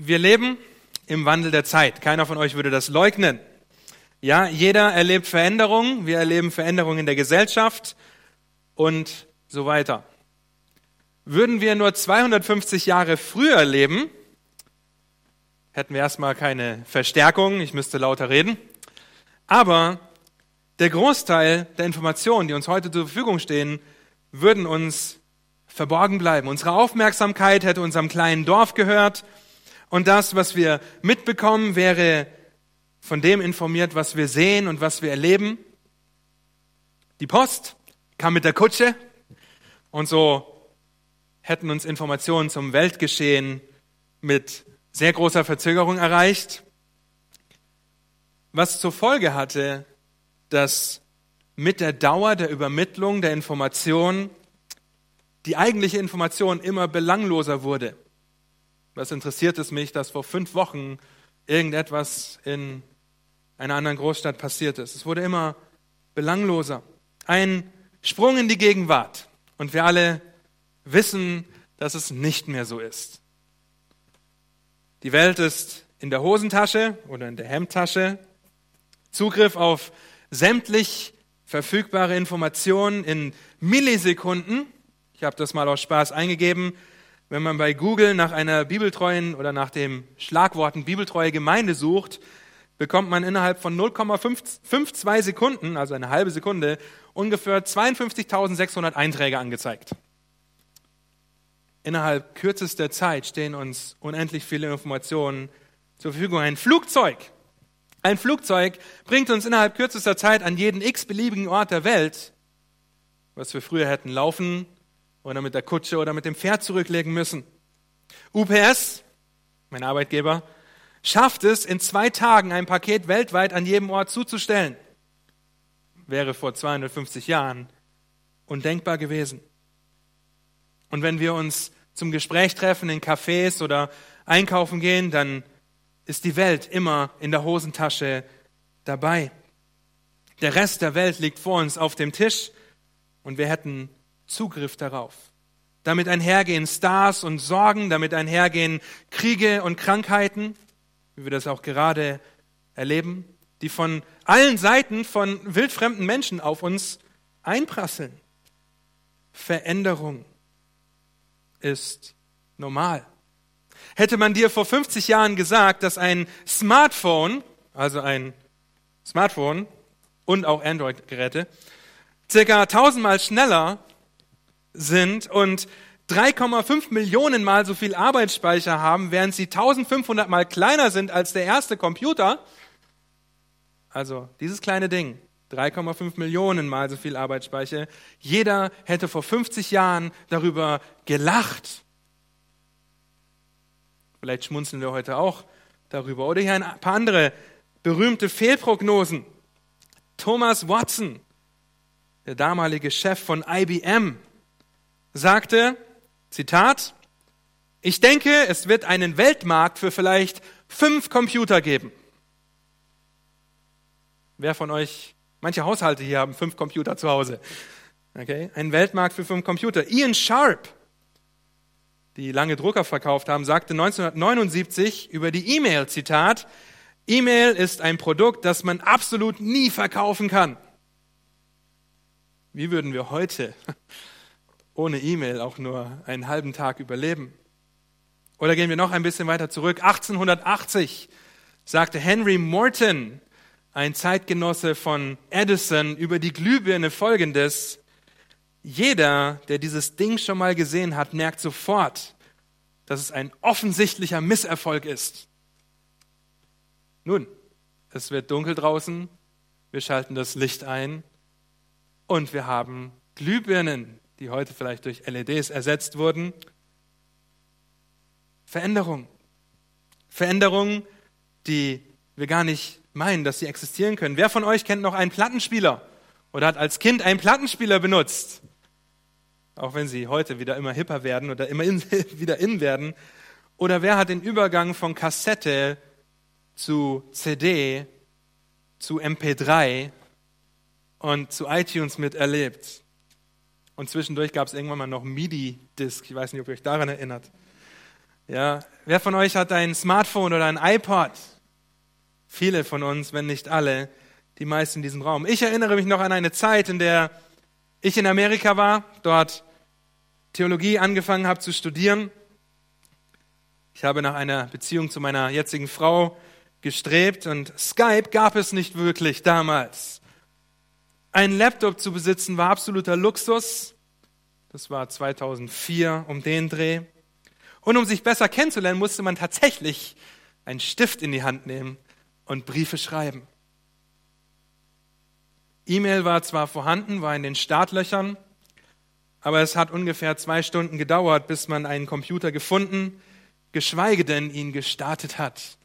Wir leben im Wandel der Zeit. Keiner von euch würde das leugnen. Ja, jeder erlebt Veränderungen. Wir erleben Veränderungen in der Gesellschaft und so weiter. Würden wir nur 250 Jahre früher leben, hätten wir erstmal keine Verstärkung. Ich müsste lauter reden. Aber der Großteil der Informationen, die uns heute zur Verfügung stehen, würden uns verborgen bleiben. Unsere Aufmerksamkeit hätte unserem kleinen Dorf gehört und das, was wir mitbekommen, wäre von dem informiert, was wir sehen und was wir erleben. Die Post kam mit der Kutsche und so hätten uns Informationen zum Weltgeschehen mit sehr großer Verzögerung erreicht, was zur Folge hatte, dass mit der Dauer der Übermittlung der Information die eigentliche Information immer belangloser wurde. Was interessiert es mich, dass vor fünf Wochen irgendetwas in einer anderen Großstadt passiert ist? Es wurde immer belangloser. Ein Sprung in die Gegenwart. Und wir alle wissen, dass es nicht mehr so ist. Die Welt ist in der Hosentasche oder in der Hemdtasche. Zugriff auf sämtlich verfügbare Informationen in Millisekunden. Ich habe das mal aus Spaß eingegeben. Wenn man bei Google nach einer bibeltreuen oder nach dem Schlagworten bibeltreue Gemeinde sucht, bekommt man innerhalb von 0,52 Sekunden, also eine halbe Sekunde, ungefähr 52.600 Einträge angezeigt. Innerhalb kürzester Zeit stehen uns unendlich viele Informationen zur Verfügung. Ein Flugzeug ein Flugzeug bringt uns innerhalb kürzester Zeit an jeden x-beliebigen Ort der Welt, was wir früher hätten laufen oder mit der Kutsche oder mit dem Pferd zurücklegen müssen. UPS, mein Arbeitgeber, schafft es, in zwei Tagen ein Paket weltweit an jedem Ort zuzustellen. Wäre vor 250 Jahren undenkbar gewesen. Und wenn wir uns zum Gespräch treffen in Cafés oder einkaufen gehen, dann ist die Welt immer in der Hosentasche dabei. Der Rest der Welt liegt vor uns auf dem Tisch und wir hätten Zugriff darauf. Damit einhergehen Stars und Sorgen, damit einhergehen Kriege und Krankheiten, wie wir das auch gerade erleben, die von allen Seiten von wildfremden Menschen auf uns einprasseln. Veränderung ist normal. Hätte man dir vor 50 Jahren gesagt, dass ein Smartphone, also ein Smartphone und auch Android-Geräte, circa tausendmal schneller sind und 3,5 Millionen Mal so viel Arbeitsspeicher haben, während sie 1500 Mal kleiner sind als der erste Computer. Also dieses kleine Ding, 3,5 Millionen Mal so viel Arbeitsspeicher. Jeder hätte vor 50 Jahren darüber gelacht. Vielleicht schmunzeln wir heute auch darüber. Oder hier ein paar andere berühmte Fehlprognosen. Thomas Watson, der damalige Chef von IBM, sagte, Zitat, ich denke, es wird einen Weltmarkt für vielleicht fünf Computer geben. Wer von euch, manche Haushalte hier haben fünf Computer zu Hause. Okay, ein Weltmarkt für fünf Computer. Ian Sharp, die lange Drucker verkauft haben, sagte 1979 über die E-Mail, Zitat, E-Mail ist ein Produkt, das man absolut nie verkaufen kann. Wie würden wir heute ohne E-Mail auch nur einen halben Tag überleben? Oder gehen wir noch ein bisschen weiter zurück. 1880 sagte Henry Morton, ein Zeitgenosse von Edison, über die Glühbirne folgendes. Jeder, der dieses Ding schon mal gesehen hat, merkt sofort, dass es ein offensichtlicher Misserfolg ist. Nun, es wird dunkel draußen, wir schalten das Licht ein und wir haben Glühbirnen, die heute vielleicht durch LEDs ersetzt wurden. Veränderung. Veränderung, die wir gar nicht meinen, dass sie existieren können. Wer von euch kennt noch einen Plattenspieler oder hat als Kind einen Plattenspieler benutzt? auch wenn sie heute wieder immer hipper werden oder immer in, wieder in werden. Oder wer hat den Übergang von Kassette zu CD, zu MP3 und zu iTunes miterlebt? Und zwischendurch gab es irgendwann mal noch MIDI-Disc. Ich weiß nicht, ob ihr euch daran erinnert. Ja, wer von euch hat ein Smartphone oder ein iPod? Viele von uns, wenn nicht alle, die meisten in diesem Raum. Ich erinnere mich noch an eine Zeit, in der ich in Amerika war, dort Theologie angefangen habe zu studieren. Ich habe nach einer Beziehung zu meiner jetzigen Frau gestrebt und Skype gab es nicht wirklich damals. Ein Laptop zu besitzen war absoluter Luxus. Das war 2004 um den Dreh. Und um sich besser kennenzulernen, musste man tatsächlich einen Stift in die Hand nehmen und Briefe schreiben. E-Mail war zwar vorhanden, war in den Startlöchern, aber es hat ungefähr zwei Stunden gedauert, bis man einen Computer gefunden, geschweige denn ihn gestartet hat.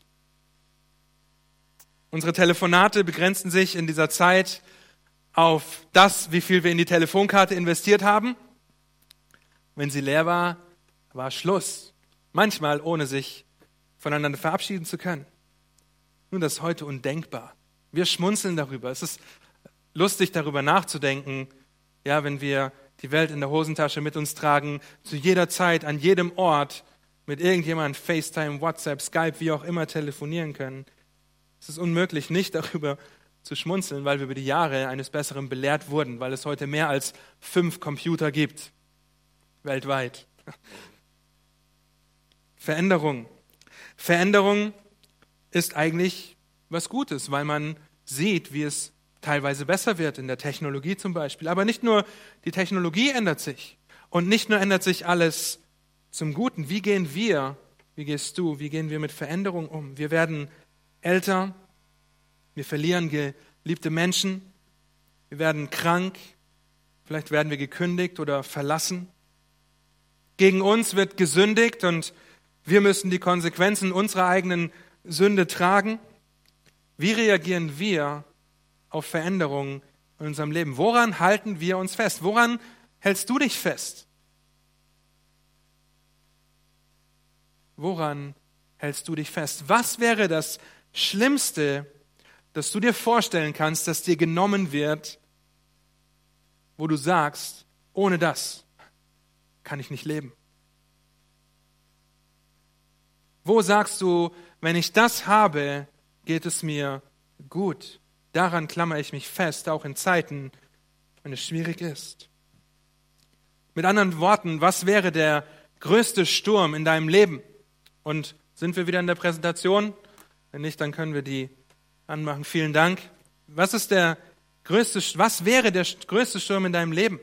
Unsere Telefonate begrenzten sich in dieser Zeit auf das, wie viel wir in die Telefonkarte investiert haben. Wenn sie leer war, war Schluss. Manchmal ohne sich voneinander verabschieden zu können. Nun, das ist heute undenkbar. Wir schmunzeln darüber. Es ist lustig, darüber nachzudenken, ja, wenn wir die Welt in der Hosentasche mit uns tragen, zu jeder Zeit, an jedem Ort mit irgendjemandem FaceTime, WhatsApp, Skype, wie auch immer telefonieren können. Es ist unmöglich, nicht darüber zu schmunzeln, weil wir über die Jahre eines Besseren belehrt wurden, weil es heute mehr als fünf Computer gibt, weltweit. Veränderung. Veränderung ist eigentlich was Gutes, weil man sieht, wie es teilweise besser wird in der Technologie zum Beispiel. Aber nicht nur die Technologie ändert sich und nicht nur ändert sich alles zum Guten. Wie gehen wir, wie gehst du, wie gehen wir mit Veränderung um? Wir werden älter, wir verlieren geliebte Menschen, wir werden krank, vielleicht werden wir gekündigt oder verlassen. Gegen uns wird gesündigt und wir müssen die Konsequenzen unserer eigenen Sünde tragen. Wie reagieren wir auf Veränderungen in unserem Leben? Woran halten wir uns fest? Woran hältst du dich fest? Woran hältst du dich fest? Was wäre das Schlimmste, das du dir vorstellen kannst, das dir genommen wird, wo du sagst, ohne das kann ich nicht leben? Wo sagst du, wenn ich das habe, geht es mir gut? Daran klammere ich mich fest, auch in Zeiten, wenn es schwierig ist. Mit anderen Worten, was wäre der größte Sturm in deinem Leben? Und sind wir wieder in der Präsentation? Wenn nicht, dann können wir die anmachen. Vielen Dank. Was ist der größte, was wäre der größte Sturm in deinem Leben?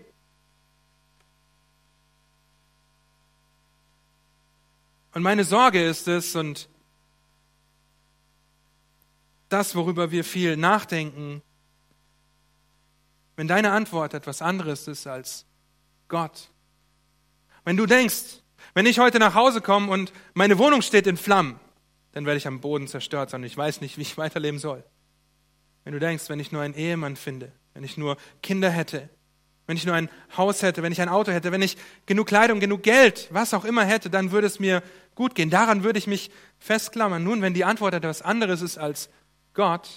Und meine Sorge ist es, und das, worüber wir viel nachdenken, wenn deine Antwort etwas anderes ist als Gott. Wenn du denkst, wenn ich heute nach Hause komme und meine Wohnung steht in Flammen, dann werde ich am Boden zerstört sein und ich weiß nicht, wie ich weiterleben soll. Wenn du denkst, wenn ich nur einen Ehemann finde, wenn ich nur Kinder hätte, wenn ich nur ein Haus hätte, wenn ich ein Auto hätte, wenn ich genug Kleidung, genug Geld, was auch immer hätte, dann würde es mir gut gehen. Daran würde ich mich festklammern. Nun, wenn die Antwort etwas anderes ist als Gott,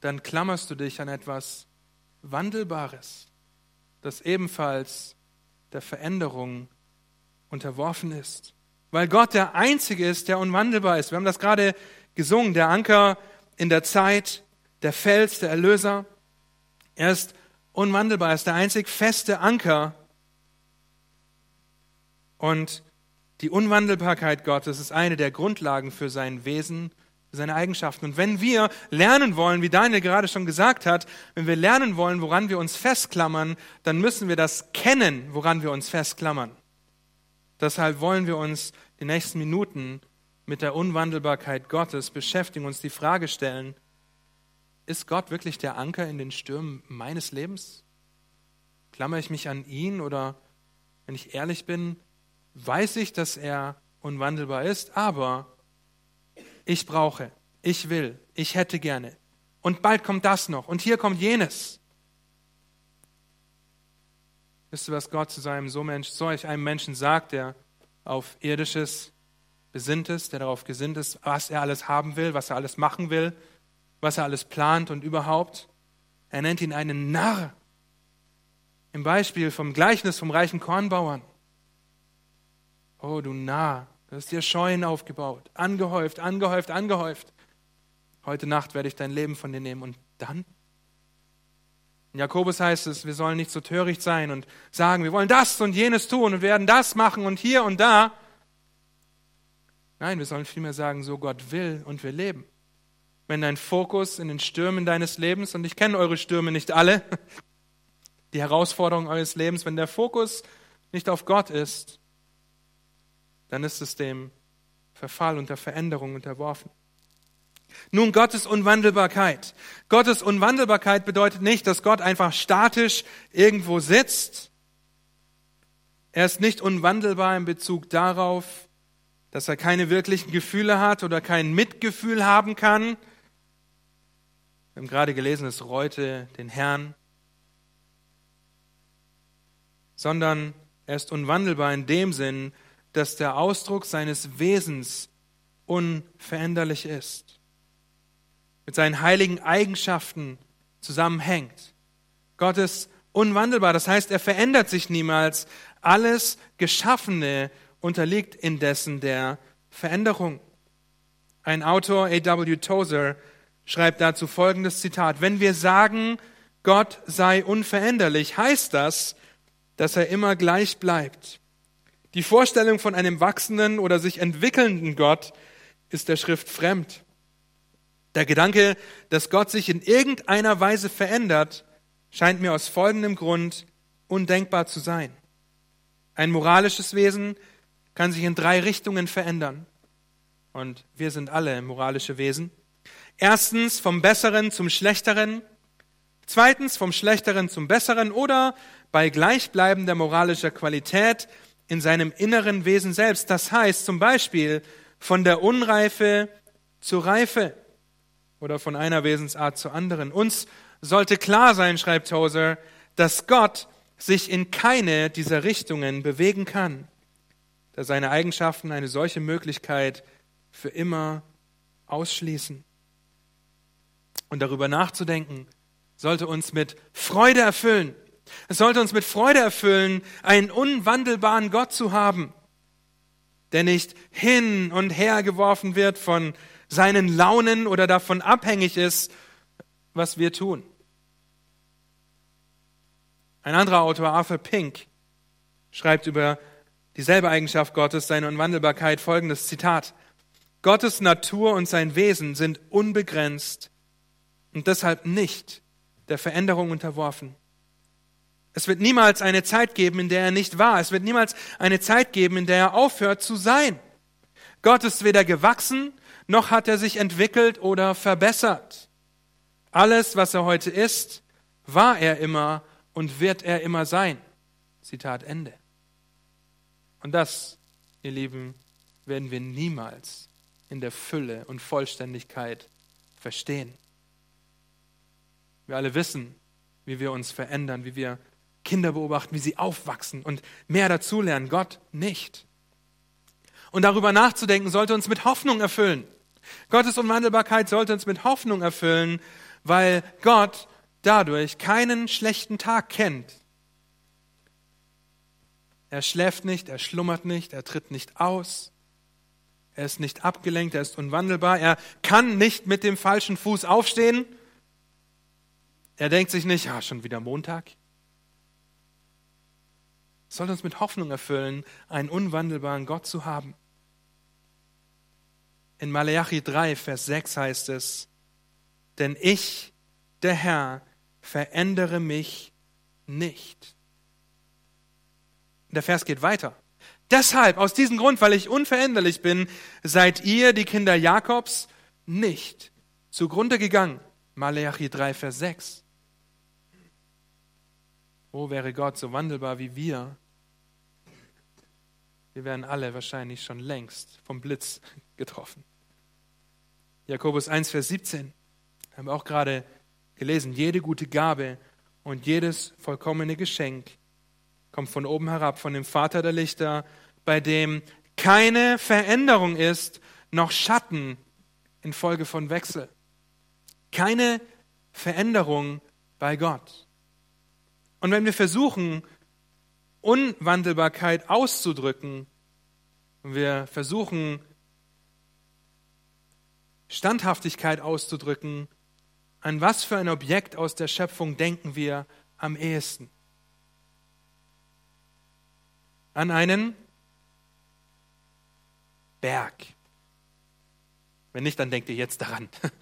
dann klammerst du dich an etwas Wandelbares, das ebenfalls der Veränderung unterworfen ist. Weil Gott der Einzige ist, der unwandelbar ist. Wir haben das gerade gesungen, der Anker in der Zeit, der Fels, der Erlöser. Er ist unwandelbar, er ist der einzig feste Anker. Und die Unwandelbarkeit Gottes ist eine der Grundlagen für sein Wesen seine Eigenschaften. Und wenn wir lernen wollen, wie Daniel gerade schon gesagt hat, wenn wir lernen wollen, woran wir uns festklammern, dann müssen wir das kennen, woran wir uns festklammern. Deshalb wollen wir uns die nächsten Minuten mit der Unwandelbarkeit Gottes beschäftigen, uns die Frage stellen, ist Gott wirklich der Anker in den Stürmen meines Lebens? Klammer ich mich an ihn oder, wenn ich ehrlich bin, weiß ich, dass er unwandelbar ist, aber ich brauche, ich will, ich hätte gerne. Und bald kommt das noch und hier kommt jenes. Wisst ihr, was Gott zu seinem so Mensch, solch einem Menschen sagt, der auf irdisches besinnt ist, der darauf gesinnt ist, was er alles haben will, was er alles machen will, was er alles plant und überhaupt? Er nennt ihn einen Narr. Im Beispiel vom Gleichnis vom reichen Kornbauern. Oh, du Narr, du hast dir Scheunen aufgebaut, angehäuft, angehäuft, angehäuft. Heute Nacht werde ich dein Leben von dir nehmen. Und dann? In Jakobus heißt es, wir sollen nicht so töricht sein und sagen, wir wollen das und jenes tun und werden das machen und hier und da. Nein, wir sollen vielmehr sagen, so Gott will und wir leben. Wenn dein Fokus in den Stürmen deines Lebens, und ich kenne eure Stürme nicht alle, die Herausforderungen eures Lebens, wenn der Fokus nicht auf Gott ist, dann ist es dem Verfall und der Veränderung unterworfen. Nun, Gottes Unwandelbarkeit. Gottes Unwandelbarkeit bedeutet nicht, dass Gott einfach statisch irgendwo sitzt. Er ist nicht unwandelbar in Bezug darauf, dass er keine wirklichen Gefühle hat oder kein Mitgefühl haben kann. Wir haben gerade gelesen, es reute den Herrn. Sondern er ist unwandelbar in dem Sinn, dass der Ausdruck seines Wesens unveränderlich ist mit seinen heiligen Eigenschaften zusammenhängt. Gott ist unwandelbar, das heißt, er verändert sich niemals. Alles Geschaffene unterliegt indessen der Veränderung. Ein Autor, A.W. Tozer, schreibt dazu folgendes Zitat. Wenn wir sagen, Gott sei unveränderlich, heißt das, dass er immer gleich bleibt. Die Vorstellung von einem wachsenden oder sich entwickelnden Gott ist der Schrift fremd. Der Gedanke, dass Gott sich in irgendeiner Weise verändert, scheint mir aus folgendem Grund undenkbar zu sein. Ein moralisches Wesen kann sich in drei Richtungen verändern. Und wir sind alle moralische Wesen. Erstens vom Besseren zum Schlechteren. Zweitens vom Schlechteren zum Besseren oder bei gleichbleibender moralischer Qualität in seinem inneren Wesen selbst. Das heißt zum Beispiel von der Unreife zur Reife oder von einer Wesensart zur anderen. Uns sollte klar sein, schreibt Tozer, dass Gott sich in keine dieser Richtungen bewegen kann, da seine Eigenschaften eine solche Möglichkeit für immer ausschließen. Und darüber nachzudenken, sollte uns mit Freude erfüllen. Es sollte uns mit Freude erfüllen, einen unwandelbaren Gott zu haben, der nicht hin und her geworfen wird von seinen Launen oder davon abhängig ist, was wir tun. Ein anderer Autor, Arthur Pink, schreibt über dieselbe Eigenschaft Gottes, seine Unwandelbarkeit, folgendes Zitat. Gottes Natur und sein Wesen sind unbegrenzt und deshalb nicht der Veränderung unterworfen. Es wird niemals eine Zeit geben, in der er nicht war. Es wird niemals eine Zeit geben, in der er aufhört zu sein. Gott ist weder gewachsen noch hat er sich entwickelt oder verbessert. Alles, was er heute ist, war er immer und wird er immer sein. Zitat Ende. Und das, ihr Lieben, werden wir niemals in der Fülle und Vollständigkeit verstehen. Wir alle wissen, wie wir uns verändern, wie wir Kinder beobachten, wie sie aufwachsen und mehr dazulernen. Gott nicht. Und darüber nachzudenken sollte uns mit Hoffnung erfüllen. Gottes Unwandelbarkeit sollte uns mit Hoffnung erfüllen, weil Gott dadurch keinen schlechten Tag kennt. Er schläft nicht, er schlummert nicht, er tritt nicht aus, er ist nicht abgelenkt, er ist unwandelbar, er kann nicht mit dem falschen Fuß aufstehen. Er denkt sich nicht, ja, schon wieder Montag. Es sollte uns mit Hoffnung erfüllen, einen unwandelbaren Gott zu haben. In Malachi 3, Vers 6 heißt es, denn ich, der Herr, verändere mich nicht. Der Vers geht weiter. Deshalb, aus diesem Grund, weil ich unveränderlich bin, seid ihr, die Kinder Jakobs, nicht zugrunde gegangen. Malachi 3, Vers 6. Wo wäre Gott so wandelbar wie wir? Wir wären alle wahrscheinlich schon längst vom Blitz getroffen. Jakobus 1, Vers 17 haben wir auch gerade gelesen. Jede gute Gabe und jedes vollkommene Geschenk kommt von oben herab, von dem Vater der Lichter, bei dem keine Veränderung ist, noch Schatten infolge von Wechsel. Keine Veränderung bei Gott. Und wenn wir versuchen, Unwandelbarkeit auszudrücken, und wir versuchen, Standhaftigkeit auszudrücken, an was für ein Objekt aus der Schöpfung denken wir am ehesten? An einen Berg. Wenn nicht, dann denkt ihr jetzt daran.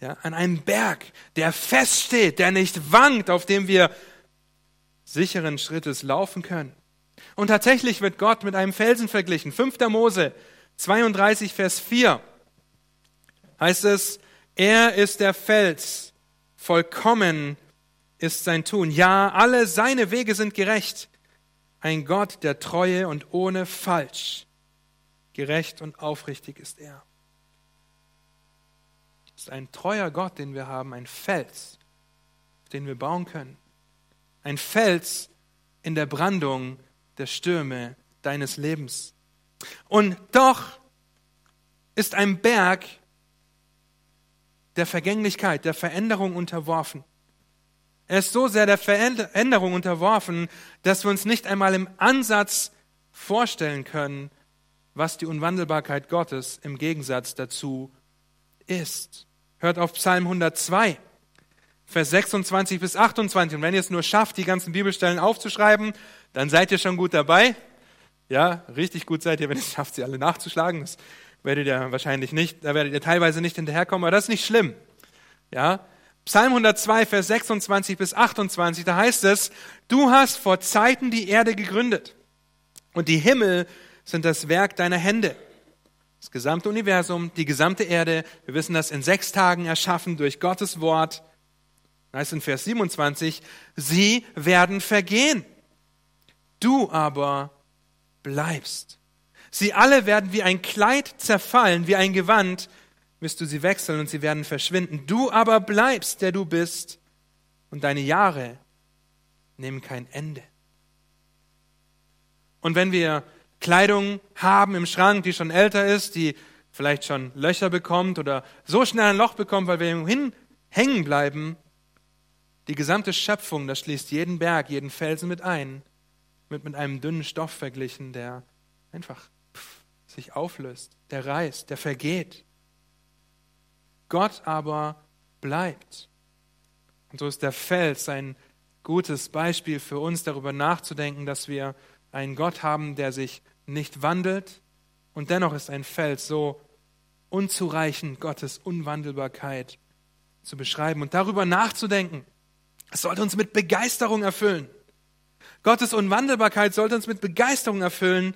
Ja, an einen Berg, der feststeht, der nicht wankt, auf dem wir sicheren Schrittes laufen können. Und tatsächlich wird Gott mit einem Felsen verglichen. 5. Mose 32, Vers 4 heißt es, er ist der Fels, vollkommen ist sein Tun. Ja, alle seine Wege sind gerecht. Ein Gott der Treue und ohne Falsch. Gerecht und aufrichtig ist er. Es ist ein treuer Gott, den wir haben, ein Fels, auf den wir bauen können. Ein Fels in der Brandung der Stürme deines Lebens. Und doch ist ein Berg der Vergänglichkeit, der Veränderung unterworfen. Er ist so sehr der Veränderung unterworfen, dass wir uns nicht einmal im Ansatz vorstellen können, was die Unwandelbarkeit Gottes im Gegensatz dazu ist. Hört auf Psalm 102, Vers 26 bis 28. Und wenn ihr es nur schafft, die ganzen Bibelstellen aufzuschreiben, dann seid ihr schon gut dabei. Ja, richtig gut seid ihr, wenn ihr es schafft, sie alle nachzuschlagen. Das werdet ihr wahrscheinlich nicht, da werdet ihr teilweise nicht hinterherkommen, aber das ist nicht schlimm. Ja, Psalm 102, Vers 26 bis 28, da heißt es, du hast vor Zeiten die Erde gegründet und die Himmel sind das Werk deiner Hände. Das gesamte Universum, die gesamte Erde, wir wissen das in sechs Tagen erschaffen durch Gottes Wort. Da heißt in Vers 27, sie werden vergehen. Du aber bleibst. Sie alle werden wie ein Kleid zerfallen, wie ein Gewand, wirst du sie wechseln und sie werden verschwinden. Du aber bleibst, der du bist, und deine Jahre nehmen kein Ende. Und wenn wir Kleidung haben im Schrank, die schon älter ist, die vielleicht schon Löcher bekommt oder so schnell ein Loch bekommt, weil wir irgendwo hängen bleiben, die gesamte Schöpfung, das schließt jeden Berg, jeden Felsen mit ein, wird mit einem dünnen Stoff verglichen, der einfach sich auflöst, der reißt, der vergeht. Gott aber bleibt. Und so ist der Fels ein gutes Beispiel für uns, darüber nachzudenken, dass wir einen Gott haben, der sich nicht wandelt und dennoch ist ein Fels so unzureichend, Gottes Unwandelbarkeit zu beschreiben und darüber nachzudenken. Es sollte uns mit Begeisterung erfüllen. Gottes Unwandelbarkeit sollte uns mit Begeisterung erfüllen,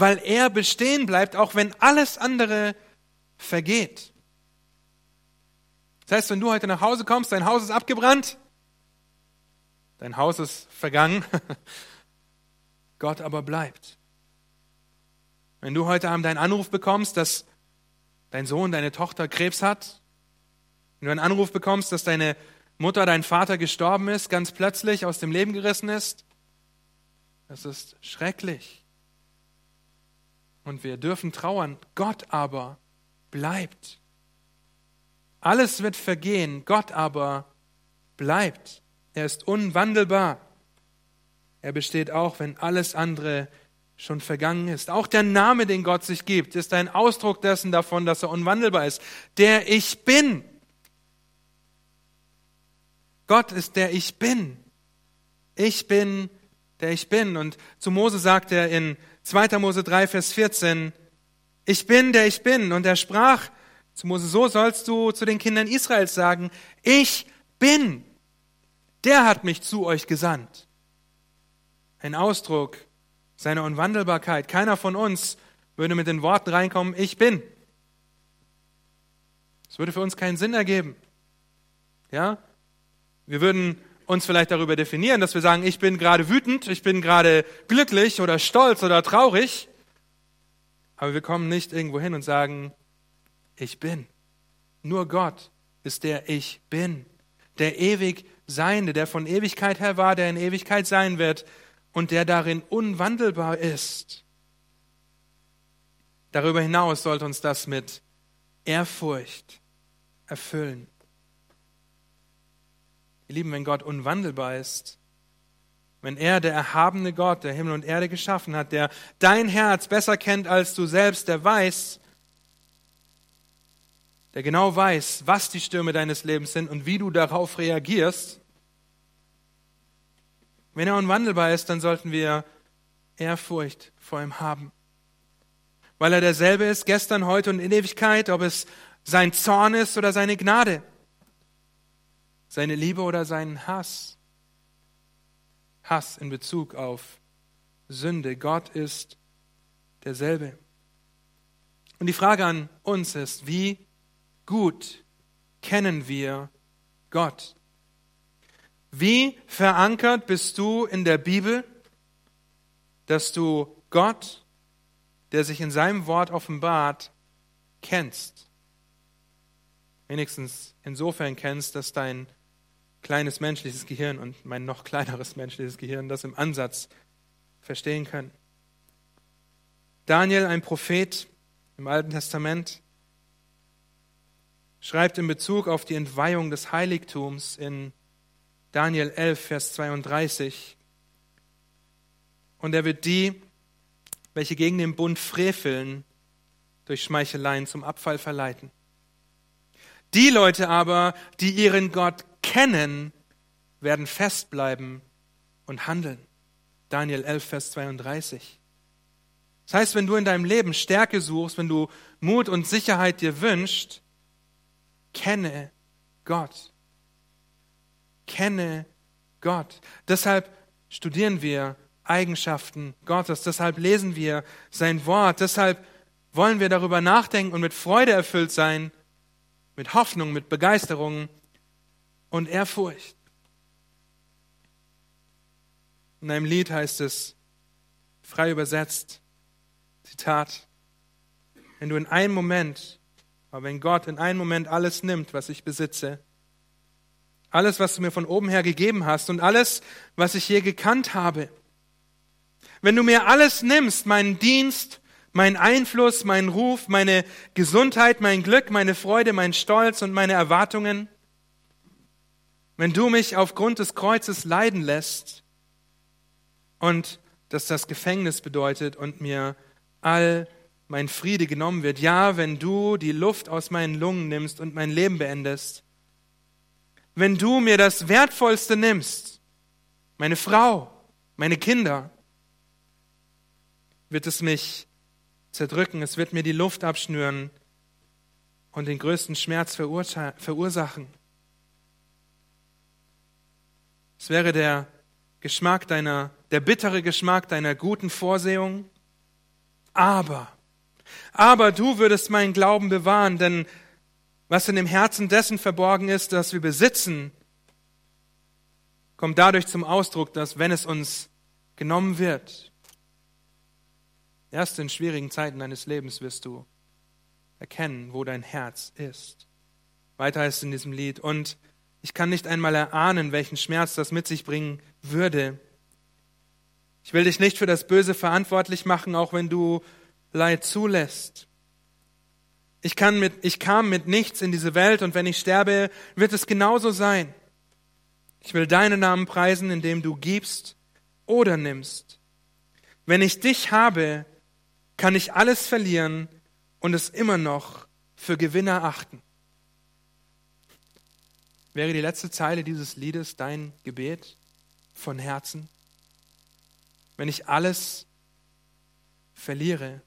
weil er bestehen bleibt, auch wenn alles andere vergeht. Das heißt, wenn du heute nach Hause kommst, dein Haus ist abgebrannt, dein Haus ist vergangen, Gott aber bleibt. Wenn du heute Abend einen Anruf bekommst, dass dein Sohn, deine Tochter Krebs hat, wenn du einen Anruf bekommst, dass deine Mutter, dein Vater gestorben ist, ganz plötzlich aus dem Leben gerissen ist, das ist schrecklich und wir dürfen trauern. Gott aber bleibt. Alles wird vergehen, Gott aber bleibt. Er ist unwandelbar. Er besteht auch, wenn alles andere schon vergangen ist. Auch der Name, den Gott sich gibt, ist ein Ausdruck dessen davon, dass er unwandelbar ist. Der Ich bin. Gott ist der Ich bin. Ich bin, der ich bin. Und zu Mose sagt er in 2. Mose 3, Vers 14, ich bin, der ich bin. Und er sprach zu Mose, so sollst du zu den Kindern Israels sagen, ich bin. Der hat mich zu euch gesandt. Ein Ausdruck seiner Unwandelbarkeit. Keiner von uns würde mit den Worten reinkommen, ich bin. Es würde für uns keinen Sinn ergeben. Ja? Wir würden uns vielleicht darüber definieren, dass wir sagen, ich bin gerade wütend, ich bin gerade glücklich oder stolz oder traurig. Aber wir kommen nicht irgendwo hin und sagen, ich bin. Nur Gott ist der Ich bin, der ewig Seiende, der von Ewigkeit her war, der in Ewigkeit sein wird und der darin unwandelbar ist. Darüber hinaus sollte uns das mit Ehrfurcht erfüllen. Ihr Lieben, wenn Gott unwandelbar ist, Wenn er, der erhabene Gott, der Himmel und Erde geschaffen hat, der dein Herz besser kennt als du selbst, der weiß, der genau weiß, was die Stürme deines Lebens sind und wie du darauf reagierst, wenn er unwandelbar ist, dann sollten wir Ehrfurcht vor ihm haben. Weil er derselbe ist, gestern, heute und in Ewigkeit, ob es sein Zorn ist oder seine Gnade, seine Liebe oder seinen Hass. Hass in Bezug auf Sünde. Gott ist derselbe. Und die Frage an uns ist, wie gut kennen wir Gott? Wie verankert bist du in der Bibel, dass du Gott, der sich in seinem Wort offenbart, kennst? Wenigstens insofern kennst, dass dein kleines menschliches Gehirn und mein noch kleineres menschliches Gehirn das im Ansatz verstehen können. Daniel, ein Prophet im Alten Testament, schreibt in Bezug auf die Entweihung des Heiligtums in Daniel 11, Vers 32. Und er wird die, welche gegen den Bund freveln, durch Schmeicheleien zum Abfall verleiten. Die Leute aber, die ihren Gott kennen, werden festbleiben und handeln. Daniel 11, Vers 32. Das heißt, wenn du in deinem Leben Stärke suchst, wenn du Mut und Sicherheit dir wünschst, kenne Gott. Kenne Gott. Deshalb studieren wir Eigenschaften Gottes. Deshalb lesen wir sein Wort. Deshalb wollen wir darüber nachdenken und mit Freude erfüllt sein, mit Hoffnung, mit Begeisterung und Ehrfurcht. In einem Lied heißt es, frei übersetzt, Zitat, wenn du in einem Moment, aber wenn Gott in einem Moment alles nimmt, was ich besitze, alles, was du mir von oben her gegeben hast und alles, was ich je gekannt habe, wenn du mir alles nimmst, meinen Dienst, meinen Einfluss, meinen Ruf, meine Gesundheit, mein Glück, meine Freude, mein Stolz und meine Erwartungen, wenn du mich aufgrund des Kreuzes leiden lässt und dass das Gefängnis bedeutet und mir all mein Friede genommen wird, ja, wenn du die Luft aus meinen Lungen nimmst und mein Leben beendest, wenn du mir das Wertvollste nimmst, meine Frau, meine Kinder, wird es mich zerdrücken, es wird mir die Luft abschnüren und den größten Schmerz verursachen. Es wäre der Geschmack deiner, der bittere Geschmack deiner guten Vorsehung. Aber, aber du würdest meinen Glauben bewahren, denn was in dem Herzen dessen verborgen ist, das wir besitzen, kommt dadurch zum Ausdruck, dass wenn es uns genommen wird, erst in schwierigen Zeiten deines Lebens wirst du erkennen, wo dein Herz ist. Weiter heißt es in diesem Lied, und ich kann nicht einmal erahnen, welchen Schmerz das mit sich bringen würde. Ich will dich nicht für das Böse verantwortlich machen, auch wenn du Leid zulässt. Ich, kann mit, ich kam mit nichts in diese Welt und wenn ich sterbe, wird es genauso sein. Ich will deinen Namen preisen, indem du gibst oder nimmst. Wenn ich dich habe, kann ich alles verlieren und es immer noch für Gewinner achten. Wäre die letzte Zeile dieses Liedes dein Gebet von Herzen? Wenn ich alles verliere,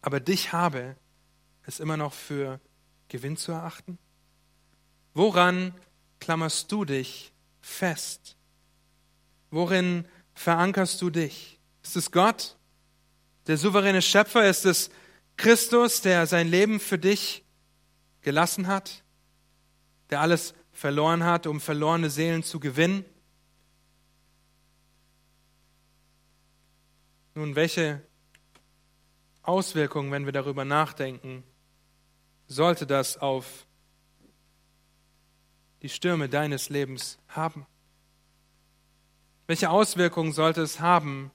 aber dich habe, es immer noch für Gewinn zu erachten? Woran klammerst du dich fest? Worin verankerst du dich? Ist es Gott, der souveräne Schöpfer? Ist es Christus, der sein Leben für dich gelassen hat? Der alles verloren hat, um verlorene Seelen zu gewinnen? Nun, welche Auswirkungen, wenn wir darüber nachdenken, sollte das auf die Stürme deines Lebens haben? Welche Auswirkungen sollte es haben,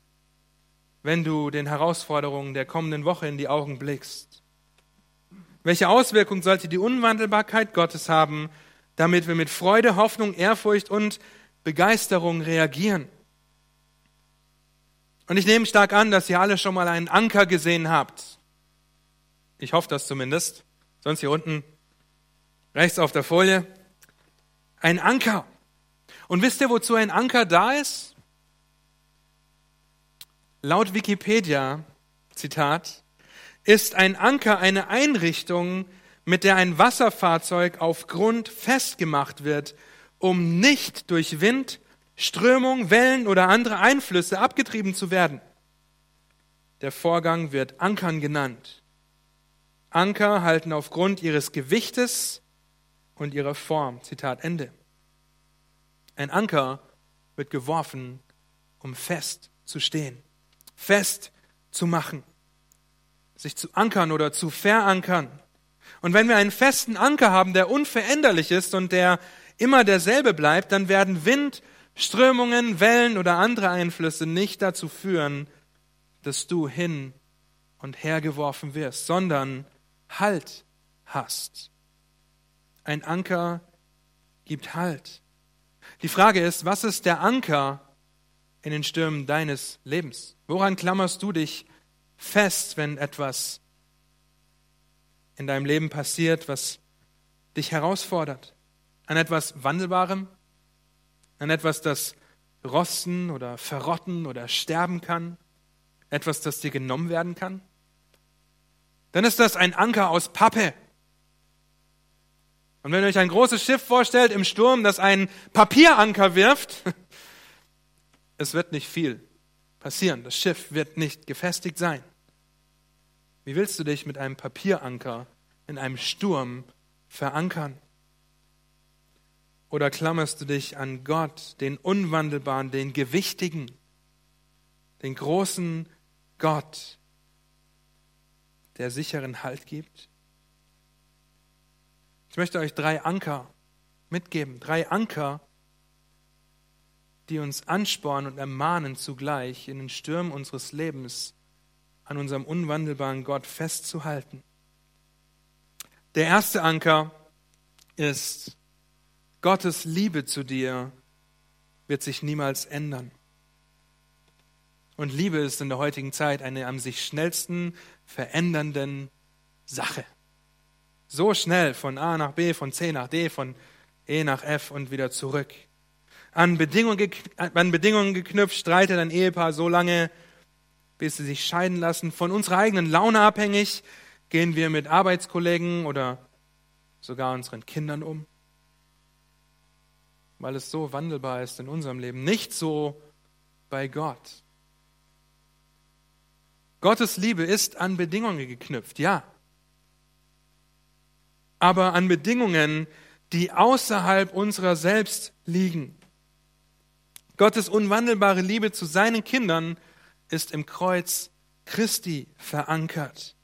wenn du den Herausforderungen der kommenden Woche in die Augen blickst? Welche Auswirkungen sollte die Unwandelbarkeit Gottes haben, damit wir mit Freude, Hoffnung, Ehrfurcht und Begeisterung reagieren? Und ich nehme stark an, dass ihr alle schon mal einen Anker gesehen habt. Ich hoffe das zumindest. Sonst hier unten rechts auf der Folie. Ein Anker. Und wisst ihr, wozu ein Anker da ist? Laut Wikipedia, Zitat, ist ein Anker eine Einrichtung, mit der ein Wasserfahrzeug auf Grund festgemacht wird, um nicht durch Wind, Strömung, Wellen oder andere Einflüsse abgetrieben zu werden. Der Vorgang wird Ankern genannt. Anker halten aufgrund ihres Gewichtes und ihrer Form. Zitat Ende. Ein Anker wird geworfen, um fest zu stehen, fest zu machen, sich zu ankern oder zu verankern. Und wenn wir einen festen Anker haben, der unveränderlich ist und der immer derselbe bleibt, dann werden Wind, Strömungen, Wellen oder andere Einflüsse nicht dazu führen, dass du hin und her geworfen wirst, sondern Halt hast. Ein Anker gibt Halt. Die Frage ist, was ist der Anker in den Stürmen deines Lebens? Woran klammerst du dich fest, wenn etwas in deinem Leben passiert, was dich herausfordert? An etwas Wandelbarem? An etwas, das rosten oder verrotten oder sterben kann? Etwas, das dir genommen werden kann? Dann ist das ein Anker aus Pappe. Und wenn ihr euch ein großes Schiff vorstellt im Sturm, das einen Papieranker wirft, es wird nicht viel passieren. Das Schiff wird nicht gefestigt sein. Wie willst du dich mit einem Papieranker in einem Sturm verankern? Oder klammerst du dich an Gott, den Unwandelbaren, den Gewichtigen, den großen Gott, der sicheren Halt gibt? Ich möchte euch drei Anker mitgeben, drei Anker, die uns anspornen und ermahnen zugleich, in den Stürmen unseres Lebens an unserem unwandelbaren Gott festzuhalten. Der erste Anker ist Gottes Liebe zu dir wird sich niemals ändern. Und Liebe ist in der heutigen Zeit eine am sich schnellsten verändernden Sache. So schnell von A nach B, von C nach D, von E nach F und wieder zurück. An Bedingungen, an Bedingungen geknüpft streitet ein Ehepaar so lange, bis sie sich scheiden lassen. Von unserer eigenen Laune abhängig gehen wir mit Arbeitskollegen oder sogar unseren Kindern um weil es so wandelbar ist in unserem Leben. Nicht so bei Gott. Gottes Liebe ist an Bedingungen geknüpft, ja. Aber an Bedingungen, die außerhalb unserer selbst liegen. Gottes unwandelbare Liebe zu seinen Kindern ist im Kreuz Christi verankert.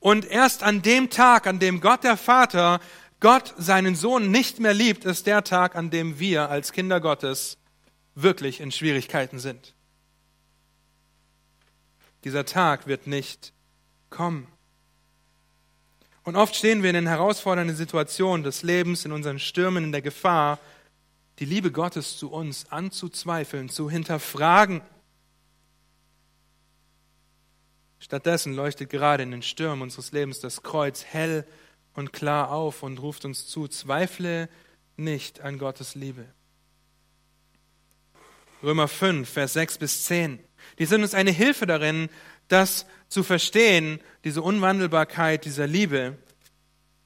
Und erst an dem Tag, an dem Gott der Vater Gott seinen Sohn nicht mehr liebt, ist der Tag, an dem wir als Kinder Gottes wirklich in Schwierigkeiten sind. Dieser Tag wird nicht kommen. Und oft stehen wir in den herausfordernden Situationen des Lebens, in unseren Stürmen, in der Gefahr, die Liebe Gottes zu uns anzuzweifeln, zu hinterfragen. Stattdessen leuchtet gerade in den Stürmen unseres Lebens das Kreuz hell und klar auf und ruft uns zu, zweifle nicht an Gottes Liebe. Römer 5, Vers 6 bis 10. Die sind uns eine Hilfe darin, das zu verstehen, diese Unwandelbarkeit dieser Liebe.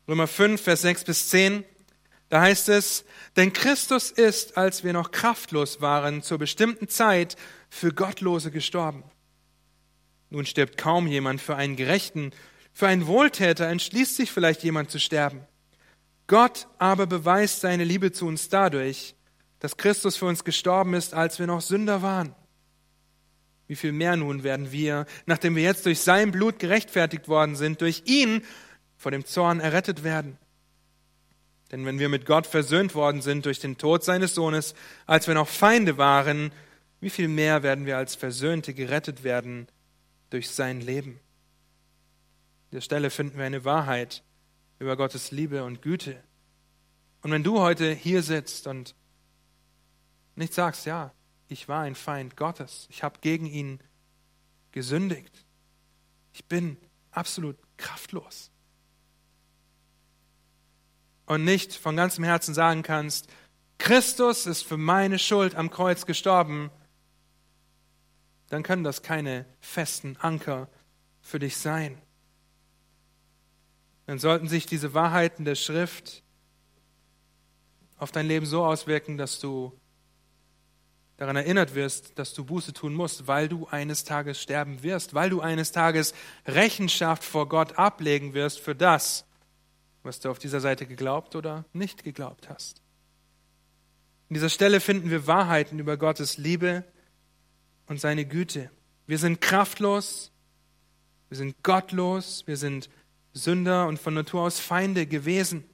Römer 5, Vers 6 bis 10. Da heißt es, denn Christus ist, als wir noch kraftlos waren, zur bestimmten Zeit für Gottlose gestorben. Nun stirbt kaum jemand für einen Gerechten, für einen Wohltäter entschließt sich vielleicht jemand zu sterben. Gott aber beweist seine Liebe zu uns dadurch, dass Christus für uns gestorben ist, als wir noch Sünder waren. Wie viel mehr nun werden wir, nachdem wir jetzt durch sein Blut gerechtfertigt worden sind, durch ihn vor dem Zorn errettet werden? Denn wenn wir mit Gott versöhnt worden sind durch den Tod seines Sohnes, als wir noch Feinde waren, wie viel mehr werden wir als Versöhnte gerettet werden durch sein Leben? der Stelle finden wir eine Wahrheit über Gottes Liebe und Güte. Und wenn du heute hier sitzt und nicht sagst, ja, ich war ein Feind Gottes. Ich habe gegen ihn gesündigt. Ich bin absolut kraftlos. Und nicht von ganzem Herzen sagen kannst, Christus ist für meine Schuld am Kreuz gestorben, dann können das keine festen Anker für dich sein. Dann sollten sich diese Wahrheiten der Schrift auf dein Leben so auswirken, dass du daran erinnert wirst, dass du Buße tun musst, weil du eines Tages sterben wirst, weil du eines Tages Rechenschaft vor Gott ablegen wirst für das, was du auf dieser Seite geglaubt oder nicht geglaubt hast. In dieser Stelle finden wir Wahrheiten über Gottes Liebe und seine Güte. Wir sind kraftlos, wir sind gottlos, wir sind Sünder und von Natur aus Feinde gewesen.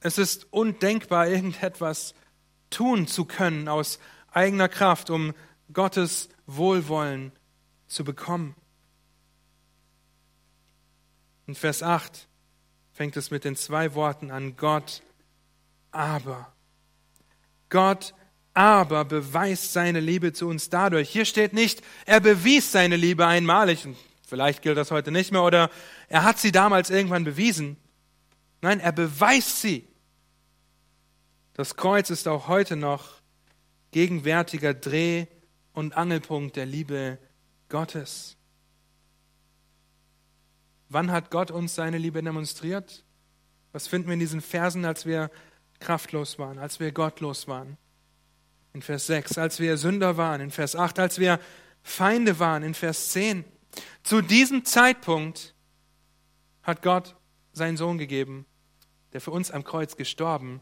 Es ist undenkbar, irgendetwas tun zu können aus eigener Kraft, um Gottes Wohlwollen zu bekommen. In Vers 8 fängt es mit den zwei Worten an, Gott aber. Gott aber beweist seine Liebe zu uns dadurch. Hier steht nicht, er bewies seine Liebe einmalig. Vielleicht gilt das heute nicht mehr oder er hat sie damals irgendwann bewiesen. Nein, er beweist sie. Das Kreuz ist auch heute noch gegenwärtiger Dreh- und Angelpunkt der Liebe Gottes. Wann hat Gott uns seine Liebe demonstriert? Was finden wir in diesen Versen, als wir kraftlos waren, als wir gottlos waren? In Vers 6, als wir Sünder waren. In Vers 8, als wir Feinde waren. In Vers 10. Zu diesem Zeitpunkt hat Gott seinen Sohn gegeben, der für uns am Kreuz gestorben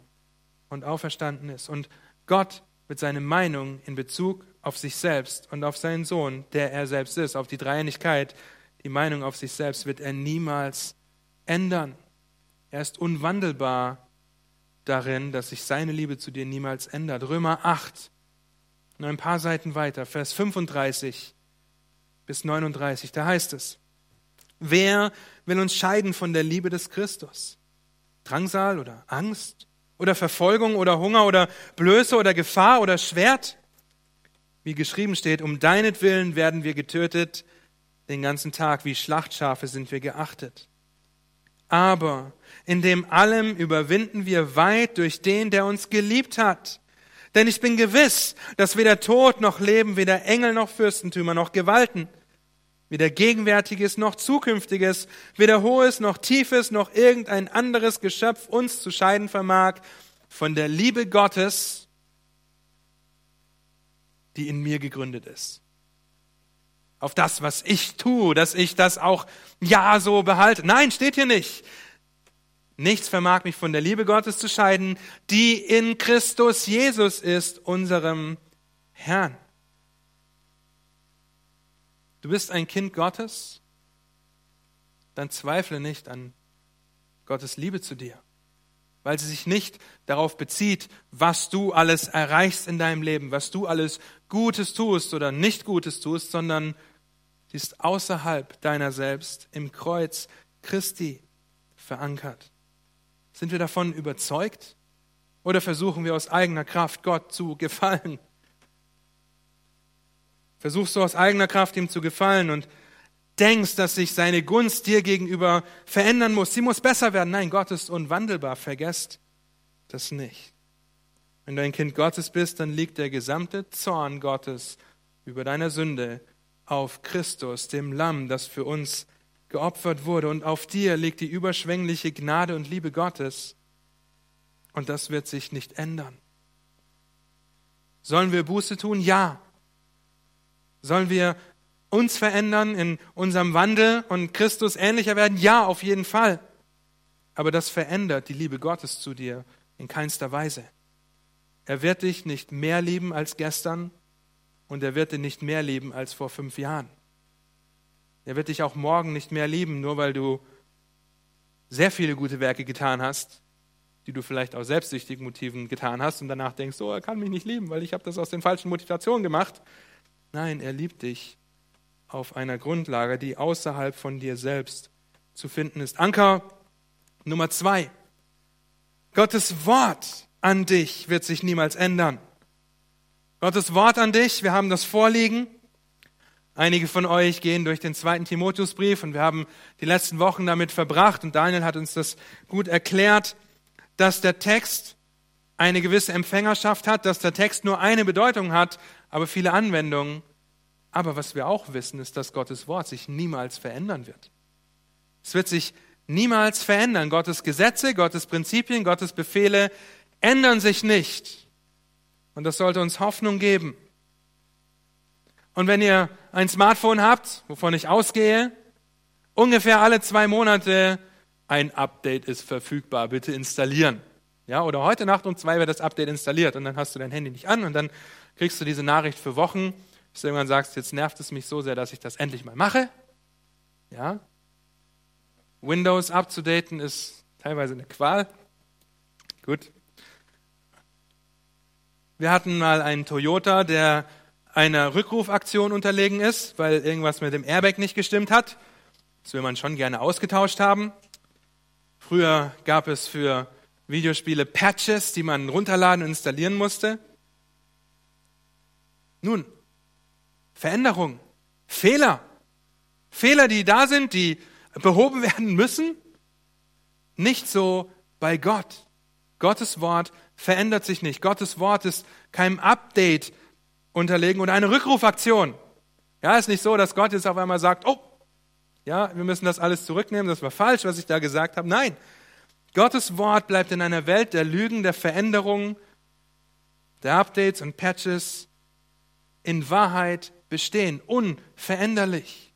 und auferstanden ist. Und Gott mit seiner Meinung in Bezug auf sich selbst und auf seinen Sohn, der er selbst ist, auf die Dreieinigkeit, die Meinung auf sich selbst wird er niemals ändern. Er ist unwandelbar darin, dass sich seine Liebe zu dir niemals ändert. Römer 8, nur ein paar Seiten weiter, Vers 35 bis 39, da heißt es, wer will uns scheiden von der Liebe des Christus? Drangsal oder Angst oder Verfolgung oder Hunger oder Blöße oder Gefahr oder Schwert? Wie geschrieben steht, um deinetwillen werden wir getötet, den ganzen Tag wie Schlachtschafe sind wir geachtet. Aber in dem allem überwinden wir weit durch den, der uns geliebt hat. Denn ich bin gewiss, dass weder Tod noch Leben, weder Engel noch Fürstentümer noch Gewalten, weder Gegenwärtiges noch Zukünftiges, weder Hohes noch Tiefes noch irgendein anderes Geschöpf uns zu scheiden vermag von der Liebe Gottes, die in mir gegründet ist auf das, was ich tue, dass ich das auch ja so behalte. Nein, steht hier nicht. Nichts vermag mich von der Liebe Gottes zu scheiden, die in Christus Jesus ist, unserem Herrn. Du bist ein Kind Gottes, dann zweifle nicht an Gottes Liebe zu dir, weil sie sich nicht darauf bezieht, was du alles erreichst in deinem Leben, was du alles Gutes tust oder nicht Gutes tust, sondern Sie ist außerhalb deiner selbst im Kreuz Christi verankert. Sind wir davon überzeugt oder versuchen wir aus eigener Kraft Gott zu gefallen? Versuchst du aus eigener Kraft ihm zu gefallen und denkst, dass sich seine Gunst dir gegenüber verändern muss. Sie muss besser werden. Nein, Gott ist unwandelbar. Vergesst das nicht. Wenn du ein Kind Gottes bist, dann liegt der gesamte Zorn Gottes über deiner Sünde auf Christus, dem Lamm, das für uns geopfert wurde. Und auf dir liegt die überschwängliche Gnade und Liebe Gottes. Und das wird sich nicht ändern. Sollen wir Buße tun? Ja. Sollen wir uns verändern in unserem Wandel und Christus ähnlicher werden? Ja, auf jeden Fall. Aber das verändert die Liebe Gottes zu dir in keinster Weise. Er wird dich nicht mehr lieben als gestern und er wird dich nicht mehr lieben als vor fünf Jahren. Er wird dich auch morgen nicht mehr lieben, nur weil du sehr viele gute Werke getan hast, die du vielleicht aus selbstsüchtigen Motiven getan hast und danach denkst, oh, er kann mich nicht lieben, weil ich habe das aus den falschen Motivationen gemacht. Nein, er liebt dich auf einer Grundlage, die außerhalb von dir selbst zu finden ist. Anker Nummer zwei. Gottes Wort an dich wird sich niemals ändern. Gottes Wort an dich, wir haben das vorliegen. Einige von euch gehen durch den zweiten Timotheusbrief und wir haben die letzten Wochen damit verbracht und Daniel hat uns das gut erklärt, dass der Text eine gewisse Empfängerschaft hat, dass der Text nur eine Bedeutung hat, aber viele Anwendungen. Aber was wir auch wissen, ist, dass Gottes Wort sich niemals verändern wird. Es wird sich niemals verändern. Gottes Gesetze, Gottes Prinzipien, Gottes Befehle ändern sich nicht. Und das sollte uns Hoffnung geben. Und wenn ihr ein Smartphone habt, wovon ich ausgehe, ungefähr alle zwei Monate ein Update ist verfügbar, bitte installieren. Ja, oder heute Nacht um zwei wird das Update installiert und dann hast du dein Handy nicht an und dann kriegst du diese Nachricht für Wochen, bis du irgendwann sagst, jetzt nervt es mich so sehr, dass ich das endlich mal mache. Ja. Windows abzudaten ist teilweise eine Qual. Gut. Wir hatten mal einen Toyota, der einer Rückrufaktion unterlegen ist, weil irgendwas mit dem Airbag nicht gestimmt hat. Das will man schon gerne ausgetauscht haben. Früher gab es für Videospiele Patches, die man runterladen und installieren musste. Nun, Veränderung, Fehler, Fehler, die da sind, die behoben werden müssen. Nicht so bei Gott. Gottes Wort verändert sich nicht. Gottes Wort ist keinem Update unterlegen oder eine Rückrufaktion. Ja, ist nicht so, dass Gott jetzt auf einmal sagt, oh, ja, wir müssen das alles zurücknehmen, das war falsch, was ich da gesagt habe. Nein, Gottes Wort bleibt in einer Welt der Lügen, der Veränderungen, der Updates und Patches in Wahrheit bestehen, unveränderlich.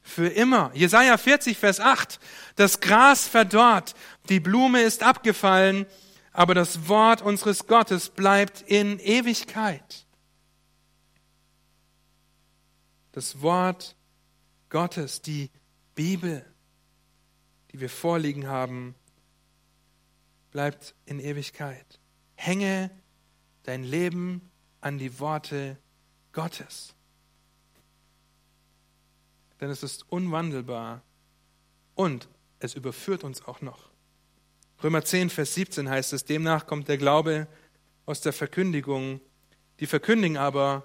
Für immer. Jesaja 40, Vers 8. Das Gras verdorrt, die Blume ist abgefallen, aber das Wort unseres Gottes bleibt in Ewigkeit. Das Wort Gottes, die Bibel, die wir vorliegen haben, bleibt in Ewigkeit. Hänge dein Leben an die Worte Gottes. Denn es ist unwandelbar und es überführt uns auch noch. Römer 10, Vers 17 heißt es, demnach kommt der Glaube aus der Verkündigung, die verkündigen aber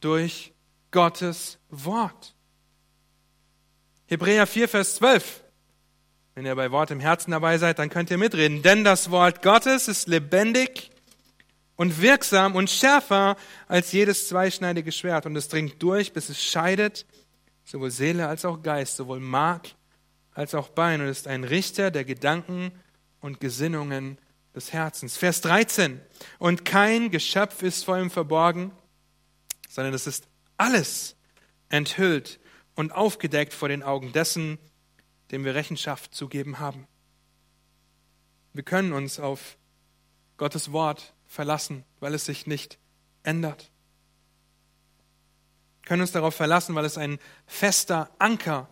durch Gottes Wort. Hebräer 4, Vers 12. Wenn ihr bei Wort im Herzen dabei seid, dann könnt ihr mitreden. Denn das Wort Gottes ist lebendig und wirksam und schärfer als jedes zweischneidige Schwert. Und es dringt durch, bis es scheidet, sowohl Seele als auch Geist, sowohl Mark als auch Bein. Und ist ein Richter der Gedanken und Gesinnungen des Herzens. Vers 13. Und kein Geschöpf ist vor ihm verborgen, sondern es ist alles enthüllt und aufgedeckt vor den Augen dessen, dem wir Rechenschaft zu geben haben. Wir können uns auf Gottes Wort verlassen, weil es sich nicht ändert. Wir können uns darauf verlassen, weil es ein fester Anker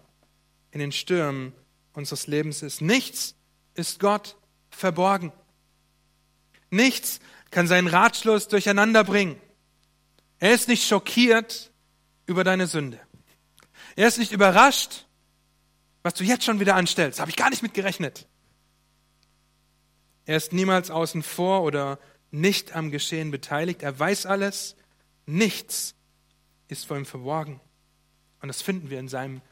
in den Stürmen unseres Lebens ist. Nichts ist Gott verborgen. Nichts kann seinen Ratschluss durcheinander bringen. Er ist nicht schockiert über deine Sünde. Er ist nicht überrascht, was du jetzt schon wieder anstellst. Habe ich gar nicht mit gerechnet. Er ist niemals außen vor oder nicht am Geschehen beteiligt. Er weiß alles. Nichts ist vor ihm verborgen. Und das finden wir in seinem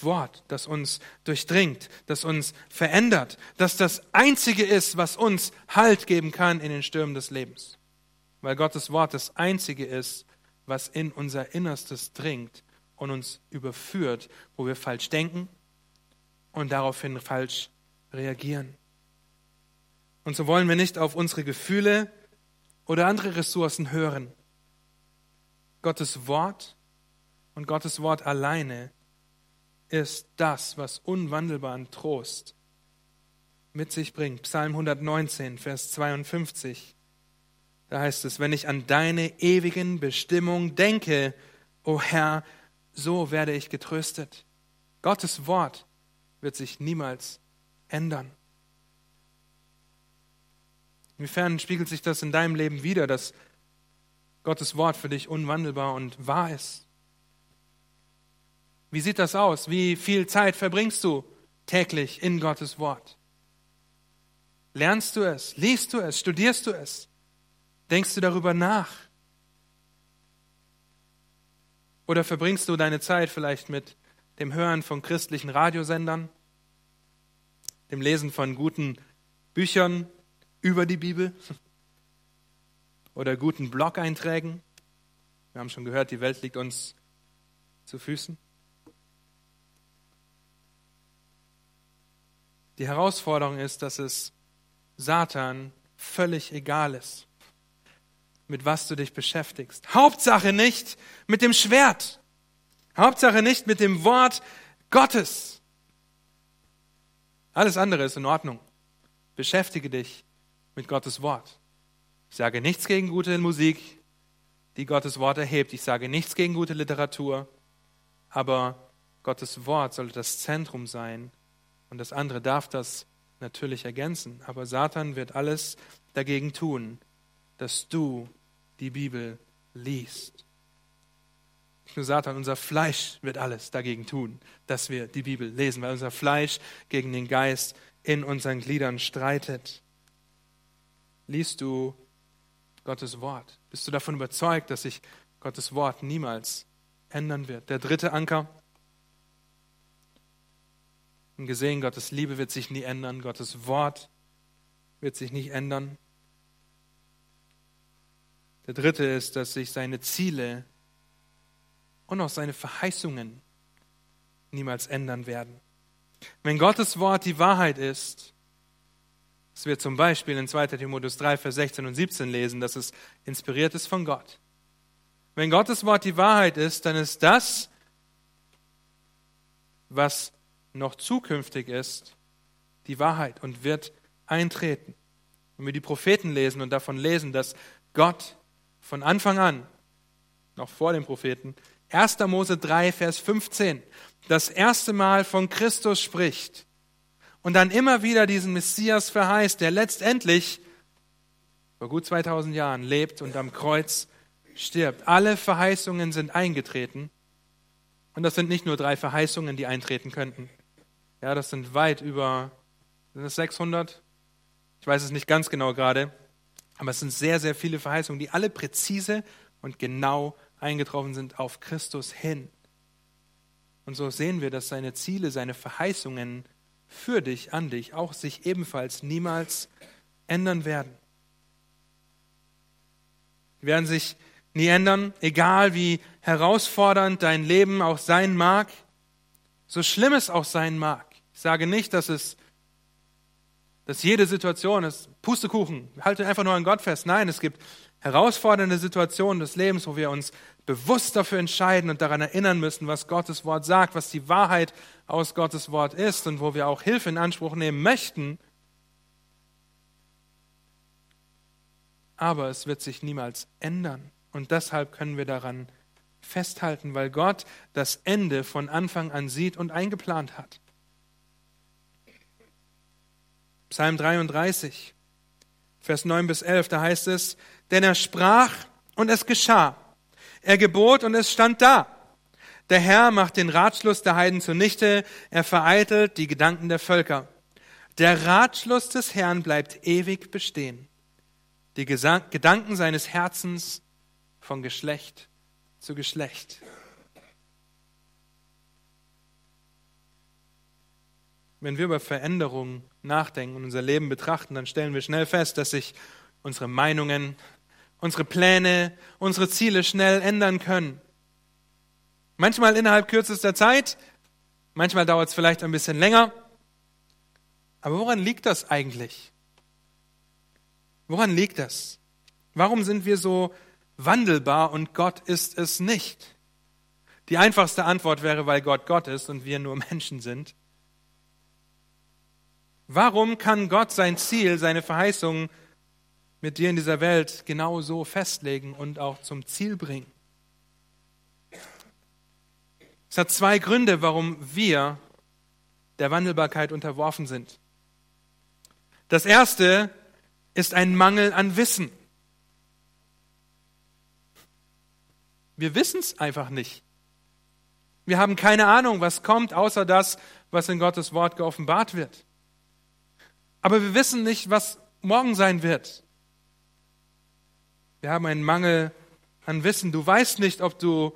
Wort, das uns durchdringt, das uns verändert, das das Einzige ist, was uns Halt geben kann in den Stürmen des Lebens. Weil Gottes Wort das Einzige ist, was in unser Innerstes dringt und uns überführt, wo wir falsch denken und daraufhin falsch reagieren. Und so wollen wir nicht auf unsere Gefühle oder andere Ressourcen hören. Gottes Wort und Gottes Wort alleine ist das, was unwandelbaren Trost mit sich bringt. Psalm 119, Vers 52. Da heißt es, wenn ich an deine ewigen Bestimmung denke, o Herr, so werde ich getröstet. Gottes Wort wird sich niemals ändern. Inwiefern spiegelt sich das in deinem Leben wieder, dass Gottes Wort für dich unwandelbar und wahr ist? Wie sieht das aus? Wie viel Zeit verbringst du täglich in Gottes Wort? Lernst du es? Liest du es? Studierst du es? Denkst du darüber nach? Oder verbringst du deine Zeit vielleicht mit dem Hören von christlichen Radiosendern, dem Lesen von guten Büchern über die Bibel oder guten Blog-Einträgen? Wir haben schon gehört, die Welt liegt uns zu Füßen. Die Herausforderung ist, dass es Satan völlig egal ist, mit was du dich beschäftigst. Hauptsache nicht mit dem Schwert. Hauptsache nicht mit dem Wort Gottes. Alles andere ist in Ordnung. Beschäftige dich mit Gottes Wort. Ich sage nichts gegen gute Musik, die Gottes Wort erhebt. Ich sage nichts gegen gute Literatur. Aber Gottes Wort sollte das Zentrum sein und das andere darf das natürlich ergänzen. Aber Satan wird alles dagegen tun, dass du die Bibel liest. Nicht nur Satan, unser Fleisch wird alles dagegen tun, dass wir die Bibel lesen, weil unser Fleisch gegen den Geist in unseren Gliedern streitet. Liest du Gottes Wort? Bist du davon überzeugt, dass sich Gottes Wort niemals ändern wird? Der dritte Anker. Gesehen, Gottes Liebe wird sich nie ändern, Gottes Wort wird sich nicht ändern. Der dritte ist, dass sich seine Ziele und auch seine Verheißungen niemals ändern werden. Wenn Gottes Wort die Wahrheit ist, dass wir zum Beispiel in 2 Timotheus 3, Vers 16 und 17 lesen, dass es inspiriert ist von Gott. Wenn Gottes Wort die Wahrheit ist, dann ist das, was noch zukünftig ist, die Wahrheit und wird eintreten. Wenn wir die Propheten lesen und davon lesen, dass Gott von Anfang an, noch vor den Propheten, 1. Mose 3, Vers 15, das erste Mal von Christus spricht und dann immer wieder diesen Messias verheißt, der letztendlich vor gut 2000 Jahren lebt und am Kreuz stirbt. Alle Verheißungen sind eingetreten. Und das sind nicht nur drei Verheißungen, die eintreten könnten. Ja, das sind weit über, sind das 600? Ich weiß es nicht ganz genau gerade. Aber es sind sehr, sehr viele Verheißungen, die alle präzise und genau eingetroffen sind auf Christus hin. Und so sehen wir, dass seine Ziele, seine Verheißungen für dich, an dich, auch sich ebenfalls niemals ändern werden. Die werden sich nie ändern, egal wie herausfordernd dein Leben auch sein mag, so schlimm es auch sein mag. Ich sage nicht, dass es, dass jede Situation ist Pustekuchen, halte einfach nur an Gott fest. Nein, es gibt herausfordernde Situationen des Lebens, wo wir uns bewusst dafür entscheiden und daran erinnern müssen, was Gottes Wort sagt, was die Wahrheit aus Gottes Wort ist und wo wir auch Hilfe in Anspruch nehmen möchten. Aber es wird sich niemals ändern. Und deshalb können wir daran festhalten, weil Gott das Ende von Anfang an sieht und eingeplant hat. Psalm 33, Vers 9 bis 11, da heißt es, denn er sprach und es geschah. Er gebot und es stand da. Der Herr macht den Ratschluss der Heiden zunichte, er vereitelt die Gedanken der Völker. Der Ratschluss des Herrn bleibt ewig bestehen. Die Gedanken seines Herzens von Geschlecht zu Geschlecht. Wenn wir über Veränderungen nachdenken und unser Leben betrachten, dann stellen wir schnell fest, dass sich unsere Meinungen, unsere Pläne, unsere Ziele schnell ändern können. Manchmal innerhalb kürzester Zeit, manchmal dauert es vielleicht ein bisschen länger. Aber woran liegt das eigentlich? Woran liegt das? Warum sind wir so wandelbar und Gott ist es nicht? Die einfachste Antwort wäre, weil Gott Gott ist und wir nur Menschen sind. Warum kann Gott sein Ziel, seine Verheißungen mit dir in dieser Welt genau so festlegen und auch zum Ziel bringen. Es hat zwei Gründe, warum wir der Wandelbarkeit unterworfen sind. Das erste ist ein Mangel an Wissen. Wir wissen es einfach nicht. Wir haben keine Ahnung, was kommt, außer das, was in Gottes Wort geoffenbart wird. Aber wir wissen nicht, was morgen sein wird. Wir haben einen Mangel an Wissen. Du weißt nicht, ob du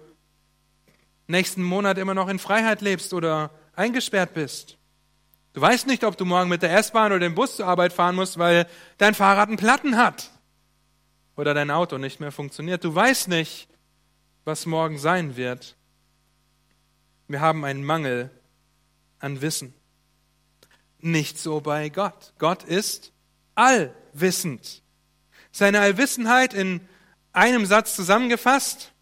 nächsten Monat immer noch in Freiheit lebst oder eingesperrt bist. Du weißt nicht, ob du morgen mit der S-Bahn oder dem Bus zur Arbeit fahren musst, weil dein Fahrrad einen Platten hat oder dein Auto nicht mehr funktioniert. Du weißt nicht, was morgen sein wird. Wir haben einen Mangel an Wissen. Nicht so bei Gott. Gott ist allwissend. Seine Allwissenheit in einem Satz zusammengefasst,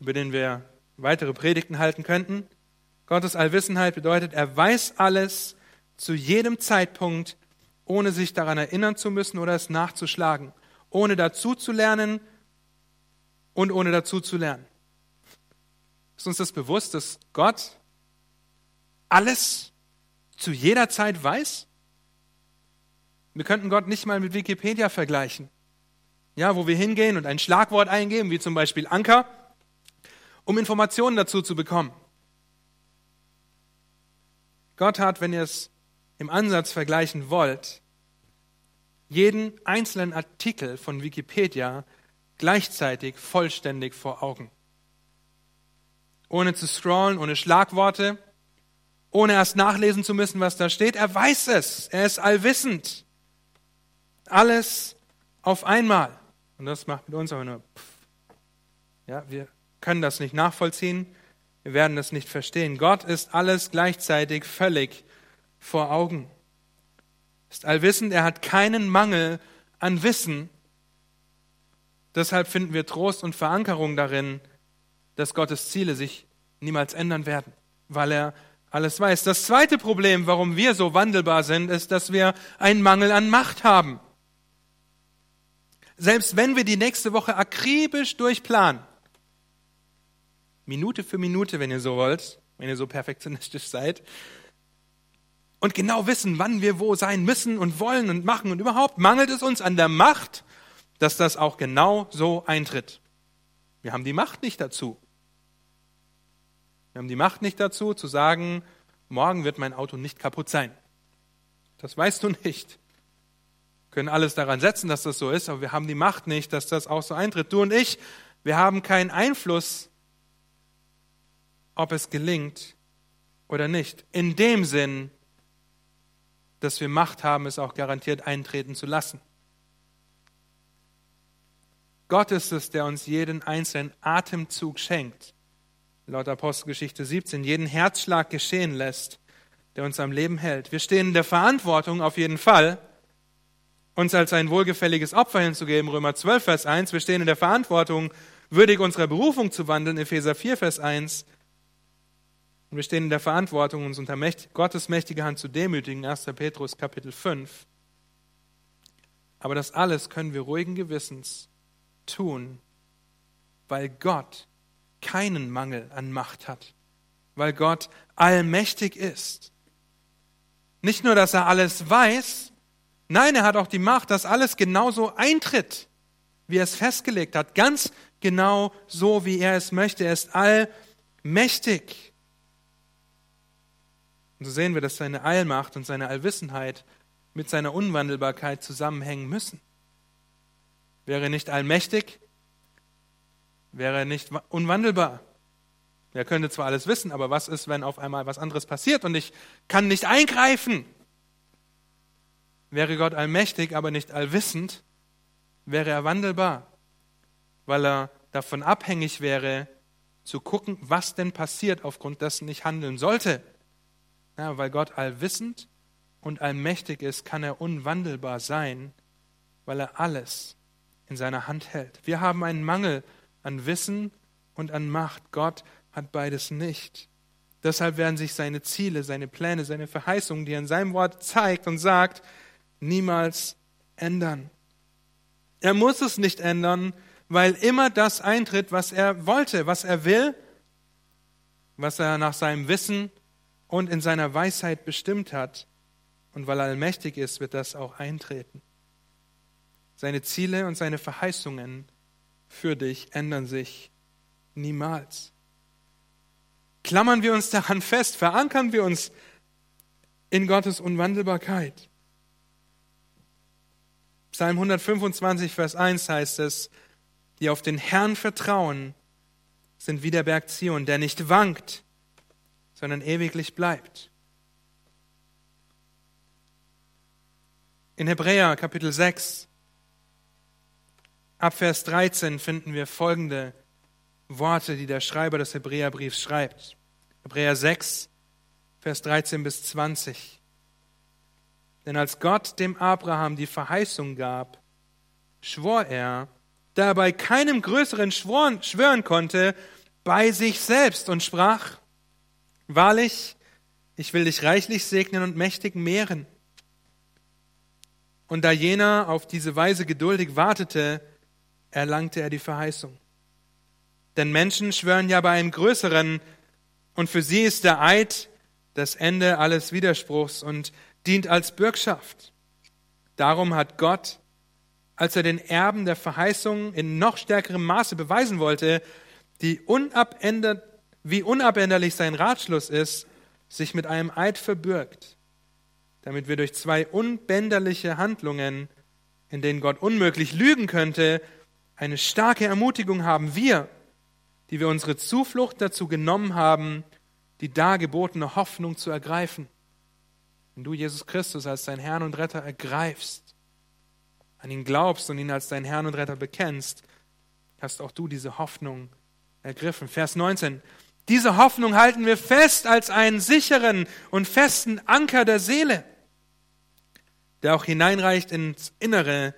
über den wir weitere Predigten halten könnten. Gottes Allwissenheit bedeutet, er weiß alles zu jedem Zeitpunkt, ohne sich daran erinnern zu müssen oder es nachzuschlagen, ohne dazu zu lernen und ohne dazu zu lernen. Ist uns das bewusst, dass Gott alles zu jeder Zeit weiß? Wir könnten Gott nicht mal mit Wikipedia vergleichen. Ja, wo wir hingehen und ein Schlagwort eingeben, wie zum Beispiel Anker, um Informationen dazu zu bekommen. Gott hat, wenn ihr es im Ansatz vergleichen wollt, jeden einzelnen Artikel von Wikipedia gleichzeitig vollständig vor Augen. Ohne zu scrollen, ohne Schlagworte, ohne erst nachlesen zu müssen, was da steht. Er weiß es. Er ist allwissend. Alles auf einmal. Und das macht mit uns aber nur, pff. ja, wir können das nicht nachvollziehen. Wir werden das nicht verstehen. Gott ist alles gleichzeitig völlig vor Augen. Ist allwissend. Er hat keinen Mangel an Wissen. Deshalb finden wir Trost und Verankerung darin, dass Gottes Ziele sich niemals ändern werden, weil er alles weiß. Das zweite Problem, warum wir so wandelbar sind, ist, dass wir einen Mangel an Macht haben. Selbst wenn wir die nächste Woche akribisch durchplanen, Minute für Minute, wenn ihr so wollt, wenn ihr so perfektionistisch seid, und genau wissen, wann wir wo sein müssen und wollen und machen und überhaupt mangelt es uns an der Macht, dass das auch genau so eintritt. Wir haben die Macht nicht dazu. Wir haben die Macht nicht dazu, zu sagen, morgen wird mein Auto nicht kaputt sein. Das weißt du nicht. Wir können alles daran setzen, dass das so ist, aber wir haben die Macht nicht, dass das auch so eintritt. Du und ich, wir haben keinen Einfluss, ob es gelingt oder nicht. In dem Sinn, dass wir Macht haben, es auch garantiert eintreten zu lassen. Gott ist es, der uns jeden einzelnen Atemzug schenkt laut Apostelgeschichte 17, jeden Herzschlag geschehen lässt, der uns am Leben hält. Wir stehen in der Verantwortung auf jeden Fall, uns als ein wohlgefälliges Opfer hinzugeben, Römer 12, Vers 1. Wir stehen in der Verantwortung, würdig unserer Berufung zu wandeln, Epheser 4, Vers 1. Und wir stehen in der Verantwortung, uns unter Gottes mächtige Hand zu demütigen, 1. Petrus Kapitel 5. Aber das alles können wir ruhigen Gewissens tun, weil Gott keinen Mangel an Macht hat, weil Gott allmächtig ist. Nicht nur, dass er alles weiß, nein, er hat auch die Macht, dass alles genauso eintritt, wie er es festgelegt hat, ganz genau so, wie er es möchte. Er ist allmächtig. Und so sehen wir, dass seine Allmacht und seine Allwissenheit mit seiner Unwandelbarkeit zusammenhängen müssen. Wäre er nicht allmächtig, wäre er nicht unwandelbar. Er könnte zwar alles wissen, aber was ist, wenn auf einmal was anderes passiert und ich kann nicht eingreifen? Wäre Gott allmächtig, aber nicht allwissend, wäre er wandelbar, weil er davon abhängig wäre, zu gucken, was denn passiert, aufgrund dessen ich handeln sollte. Ja, weil Gott allwissend und allmächtig ist, kann er unwandelbar sein, weil er alles in seiner Hand hält. Wir haben einen Mangel an Wissen und an Macht. Gott hat beides nicht. Deshalb werden sich seine Ziele, seine Pläne, seine Verheißungen, die er in seinem Wort zeigt und sagt, niemals ändern. Er muss es nicht ändern, weil immer das eintritt, was er wollte, was er will, was er nach seinem Wissen und in seiner Weisheit bestimmt hat. Und weil er allmächtig ist, wird das auch eintreten. Seine Ziele und seine Verheißungen für dich ändern sich niemals. Klammern wir uns daran fest, verankern wir uns in Gottes Unwandelbarkeit. Psalm 125, Vers 1 heißt es, die auf den Herrn vertrauen, sind wie der Berg Zion, der nicht wankt, sondern ewiglich bleibt. In Hebräer Kapitel 6, ab Vers 13 finden wir folgende Worte, die der Schreiber des Hebräerbriefs schreibt. Hebräer 6, Vers 13 bis 20. Denn als Gott dem Abraham die Verheißung gab, schwor er, da er bei keinem größeren schworen, schwören konnte, bei sich selbst und sprach, Wahrlich, ich will dich reichlich segnen und mächtig mehren. Und da jener auf diese Weise geduldig wartete, erlangte er die Verheißung. Denn Menschen schwören ja bei einem größeren, und für sie ist der Eid das Ende alles Widerspruchs und dient als Bürgschaft. Darum hat Gott, als er den Erben der Verheißung in noch stärkerem Maße beweisen wollte, die unabändert, wie unabänderlich sein Ratschluss ist, sich mit einem Eid verbürgt, damit wir durch zwei unbänderliche Handlungen, in denen Gott unmöglich lügen könnte, eine starke Ermutigung haben. Wir, die wir unsere Zuflucht dazu genommen haben, die dargebotene Hoffnung zu ergreifen. Wenn du Jesus Christus als dein Herrn und Retter ergreifst, an ihn glaubst und ihn als dein Herrn und Retter bekennst, hast auch du diese Hoffnung ergriffen. Vers 19. Diese Hoffnung halten wir fest als einen sicheren und festen Anker der Seele, der auch hineinreicht ins Innere,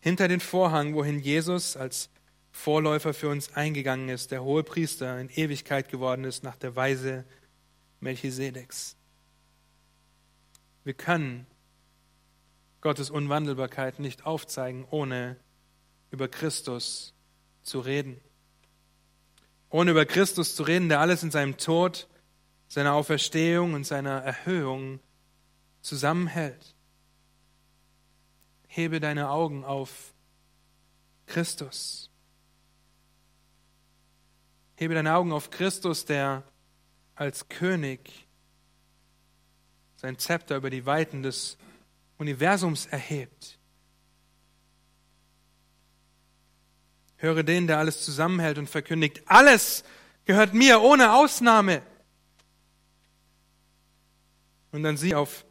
hinter den Vorhang, wohin Jesus als Vorläufer für uns eingegangen ist, der hohe Priester in Ewigkeit geworden ist nach der Weise Melchisedeks. Wir können Gottes Unwandelbarkeit nicht aufzeigen, ohne über Christus zu reden. Ohne über Christus zu reden, der alles in seinem Tod, seiner Auferstehung und seiner Erhöhung zusammenhält. Hebe deine Augen auf Christus. Hebe deine Augen auf Christus, der als König sein Zepter über die Weiten des Universums erhebt. Höre den, der alles zusammenhält und verkündigt, alles gehört mir ohne Ausnahme. Und dann sieh auf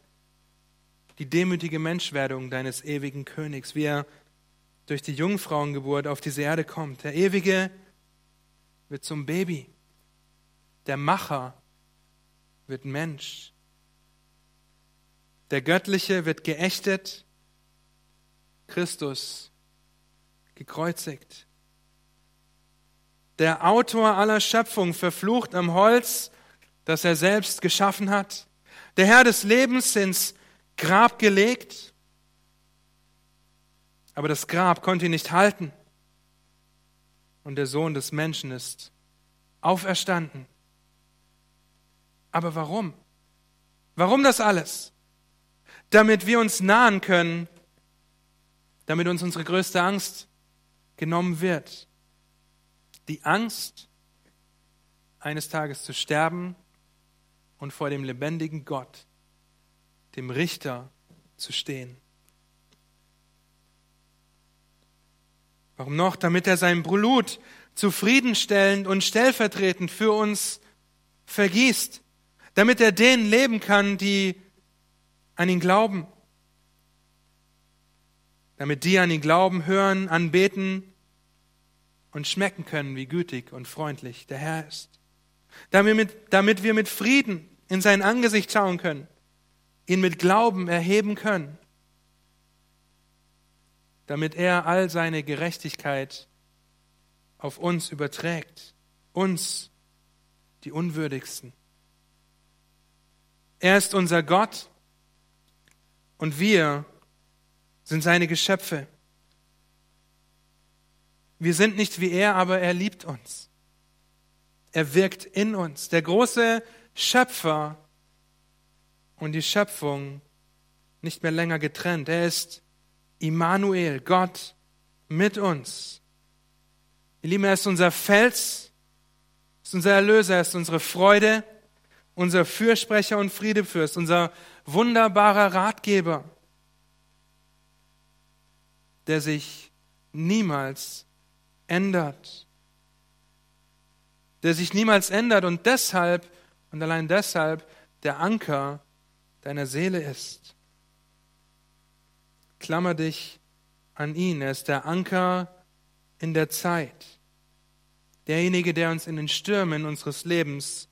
die demütige Menschwerdung deines ewigen Königs, wie er durch die Jungfrauengeburt auf diese Erde kommt. Der ewige wird zum Baby. Der Macher wird Mensch. Der Göttliche wird geächtet. Christus gekreuzigt. Der Autor aller Schöpfung verflucht am Holz, das er selbst geschaffen hat. Der Herr des Lebens ins Grab gelegt. Aber das Grab konnte ihn nicht halten und der Sohn des Menschen ist auferstanden. Aber warum? Warum das alles? Damit wir uns nahen können, damit uns unsere größte Angst genommen wird. Die Angst, eines Tages zu sterben und vor dem lebendigen Gott, dem Richter, zu stehen. Warum noch? Damit er sein Blut zufriedenstellend und stellvertretend für uns vergießt. Damit er denen leben kann, die an ihn glauben. Damit die an ihn glauben, hören, anbeten und schmecken können, wie gütig und freundlich der Herr ist. Damit, mit, damit wir mit Frieden in sein Angesicht schauen können, ihn mit Glauben erheben können damit er all seine Gerechtigkeit auf uns überträgt, uns, die Unwürdigsten. Er ist unser Gott und wir sind seine Geschöpfe. Wir sind nicht wie er, aber er liebt uns. Er wirkt in uns. Der große Schöpfer und die Schöpfung nicht mehr länger getrennt. Er ist Immanuel, Gott mit uns. Ihr Lieben, er ist unser Fels, ist unser Erlöser, er ist unsere Freude, unser Fürsprecher und Friedefürst, unser wunderbarer Ratgeber, der sich niemals ändert. der sich niemals ändert und deshalb und allein deshalb der Anker deiner Seele ist. Klammer dich an ihn. Er ist der Anker in der Zeit. Derjenige, der uns in den Stürmen unseres Lebens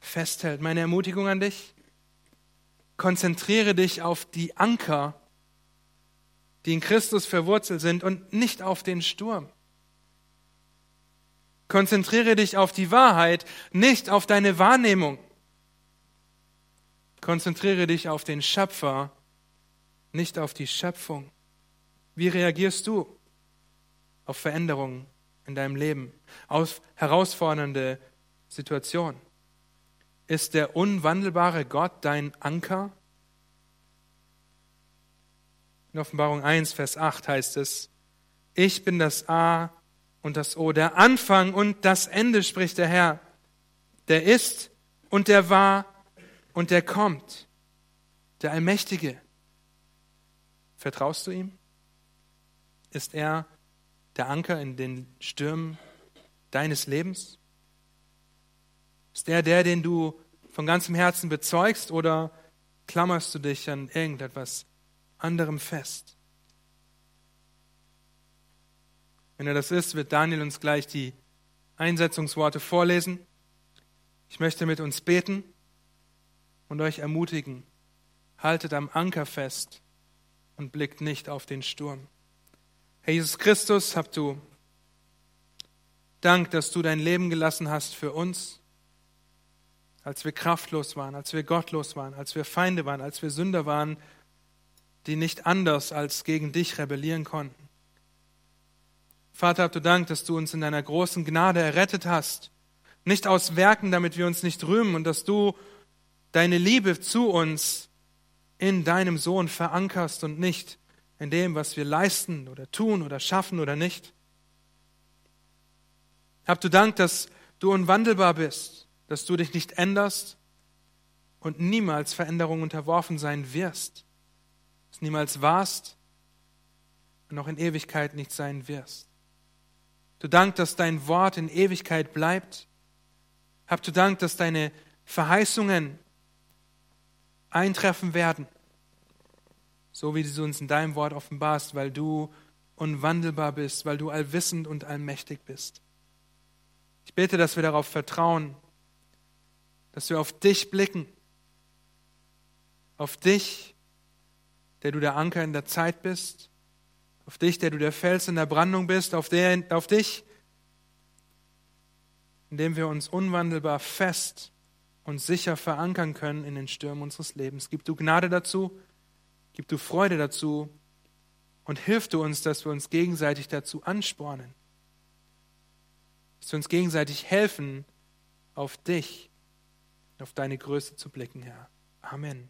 festhält. Meine Ermutigung an dich, konzentriere dich auf die Anker, die in Christus verwurzelt sind und nicht auf den Sturm. Konzentriere dich auf die Wahrheit, nicht auf deine Wahrnehmung. Konzentriere dich auf den Schöpfer, nicht auf die Schöpfung. Wie reagierst du auf Veränderungen in deinem Leben, auf herausfordernde Situationen? Ist der unwandelbare Gott dein Anker? In Offenbarung 1, Vers 8 heißt es, ich bin das A und das O, der Anfang und das Ende, spricht der Herr. Der ist und der war und der kommt, der Allmächtige. Vertraust du ihm? Ist er der Anker in den Stürmen deines Lebens? Ist er der, den du von ganzem Herzen bezeugst oder klammerst du dich an irgendetwas anderem fest? Wenn er das ist, wird Daniel uns gleich die Einsetzungsworte vorlesen. Ich möchte mit uns beten und euch ermutigen. Haltet am Anker fest und blickt nicht auf den Sturm. Herr Jesus Christus, habt du Dank, dass du dein Leben gelassen hast für uns, als wir kraftlos waren, als wir gottlos waren, als wir Feinde waren, als wir Sünder waren, die nicht anders als gegen dich rebellieren konnten. Vater, habt du Dank, dass du uns in deiner großen Gnade errettet hast, nicht aus Werken, damit wir uns nicht rühmen, und dass du deine Liebe zu uns in deinem Sohn verankerst und nicht in dem, was wir leisten oder tun oder schaffen oder nicht. Hab du Dank, dass du unwandelbar bist, dass du dich nicht änderst und niemals Veränderung unterworfen sein wirst, du niemals warst und auch in Ewigkeit nicht sein wirst. Du Dank, dass dein Wort in Ewigkeit bleibt. Hab du Dank, dass deine Verheißungen eintreffen werden so wie du uns in deinem Wort offenbarst, weil du unwandelbar bist, weil du allwissend und allmächtig bist. Ich bete, dass wir darauf vertrauen, dass wir auf dich blicken, auf dich, der du der Anker in der Zeit bist, auf dich, der du der Fels in der Brandung bist, auf, der, auf dich, indem wir uns unwandelbar fest und sicher verankern können in den Stürmen unseres Lebens. Gib du Gnade dazu, Gib du Freude dazu und hilf du uns, dass wir uns gegenseitig dazu anspornen. Dass wir uns gegenseitig helfen, auf dich, auf deine Größe zu blicken, Herr. Amen.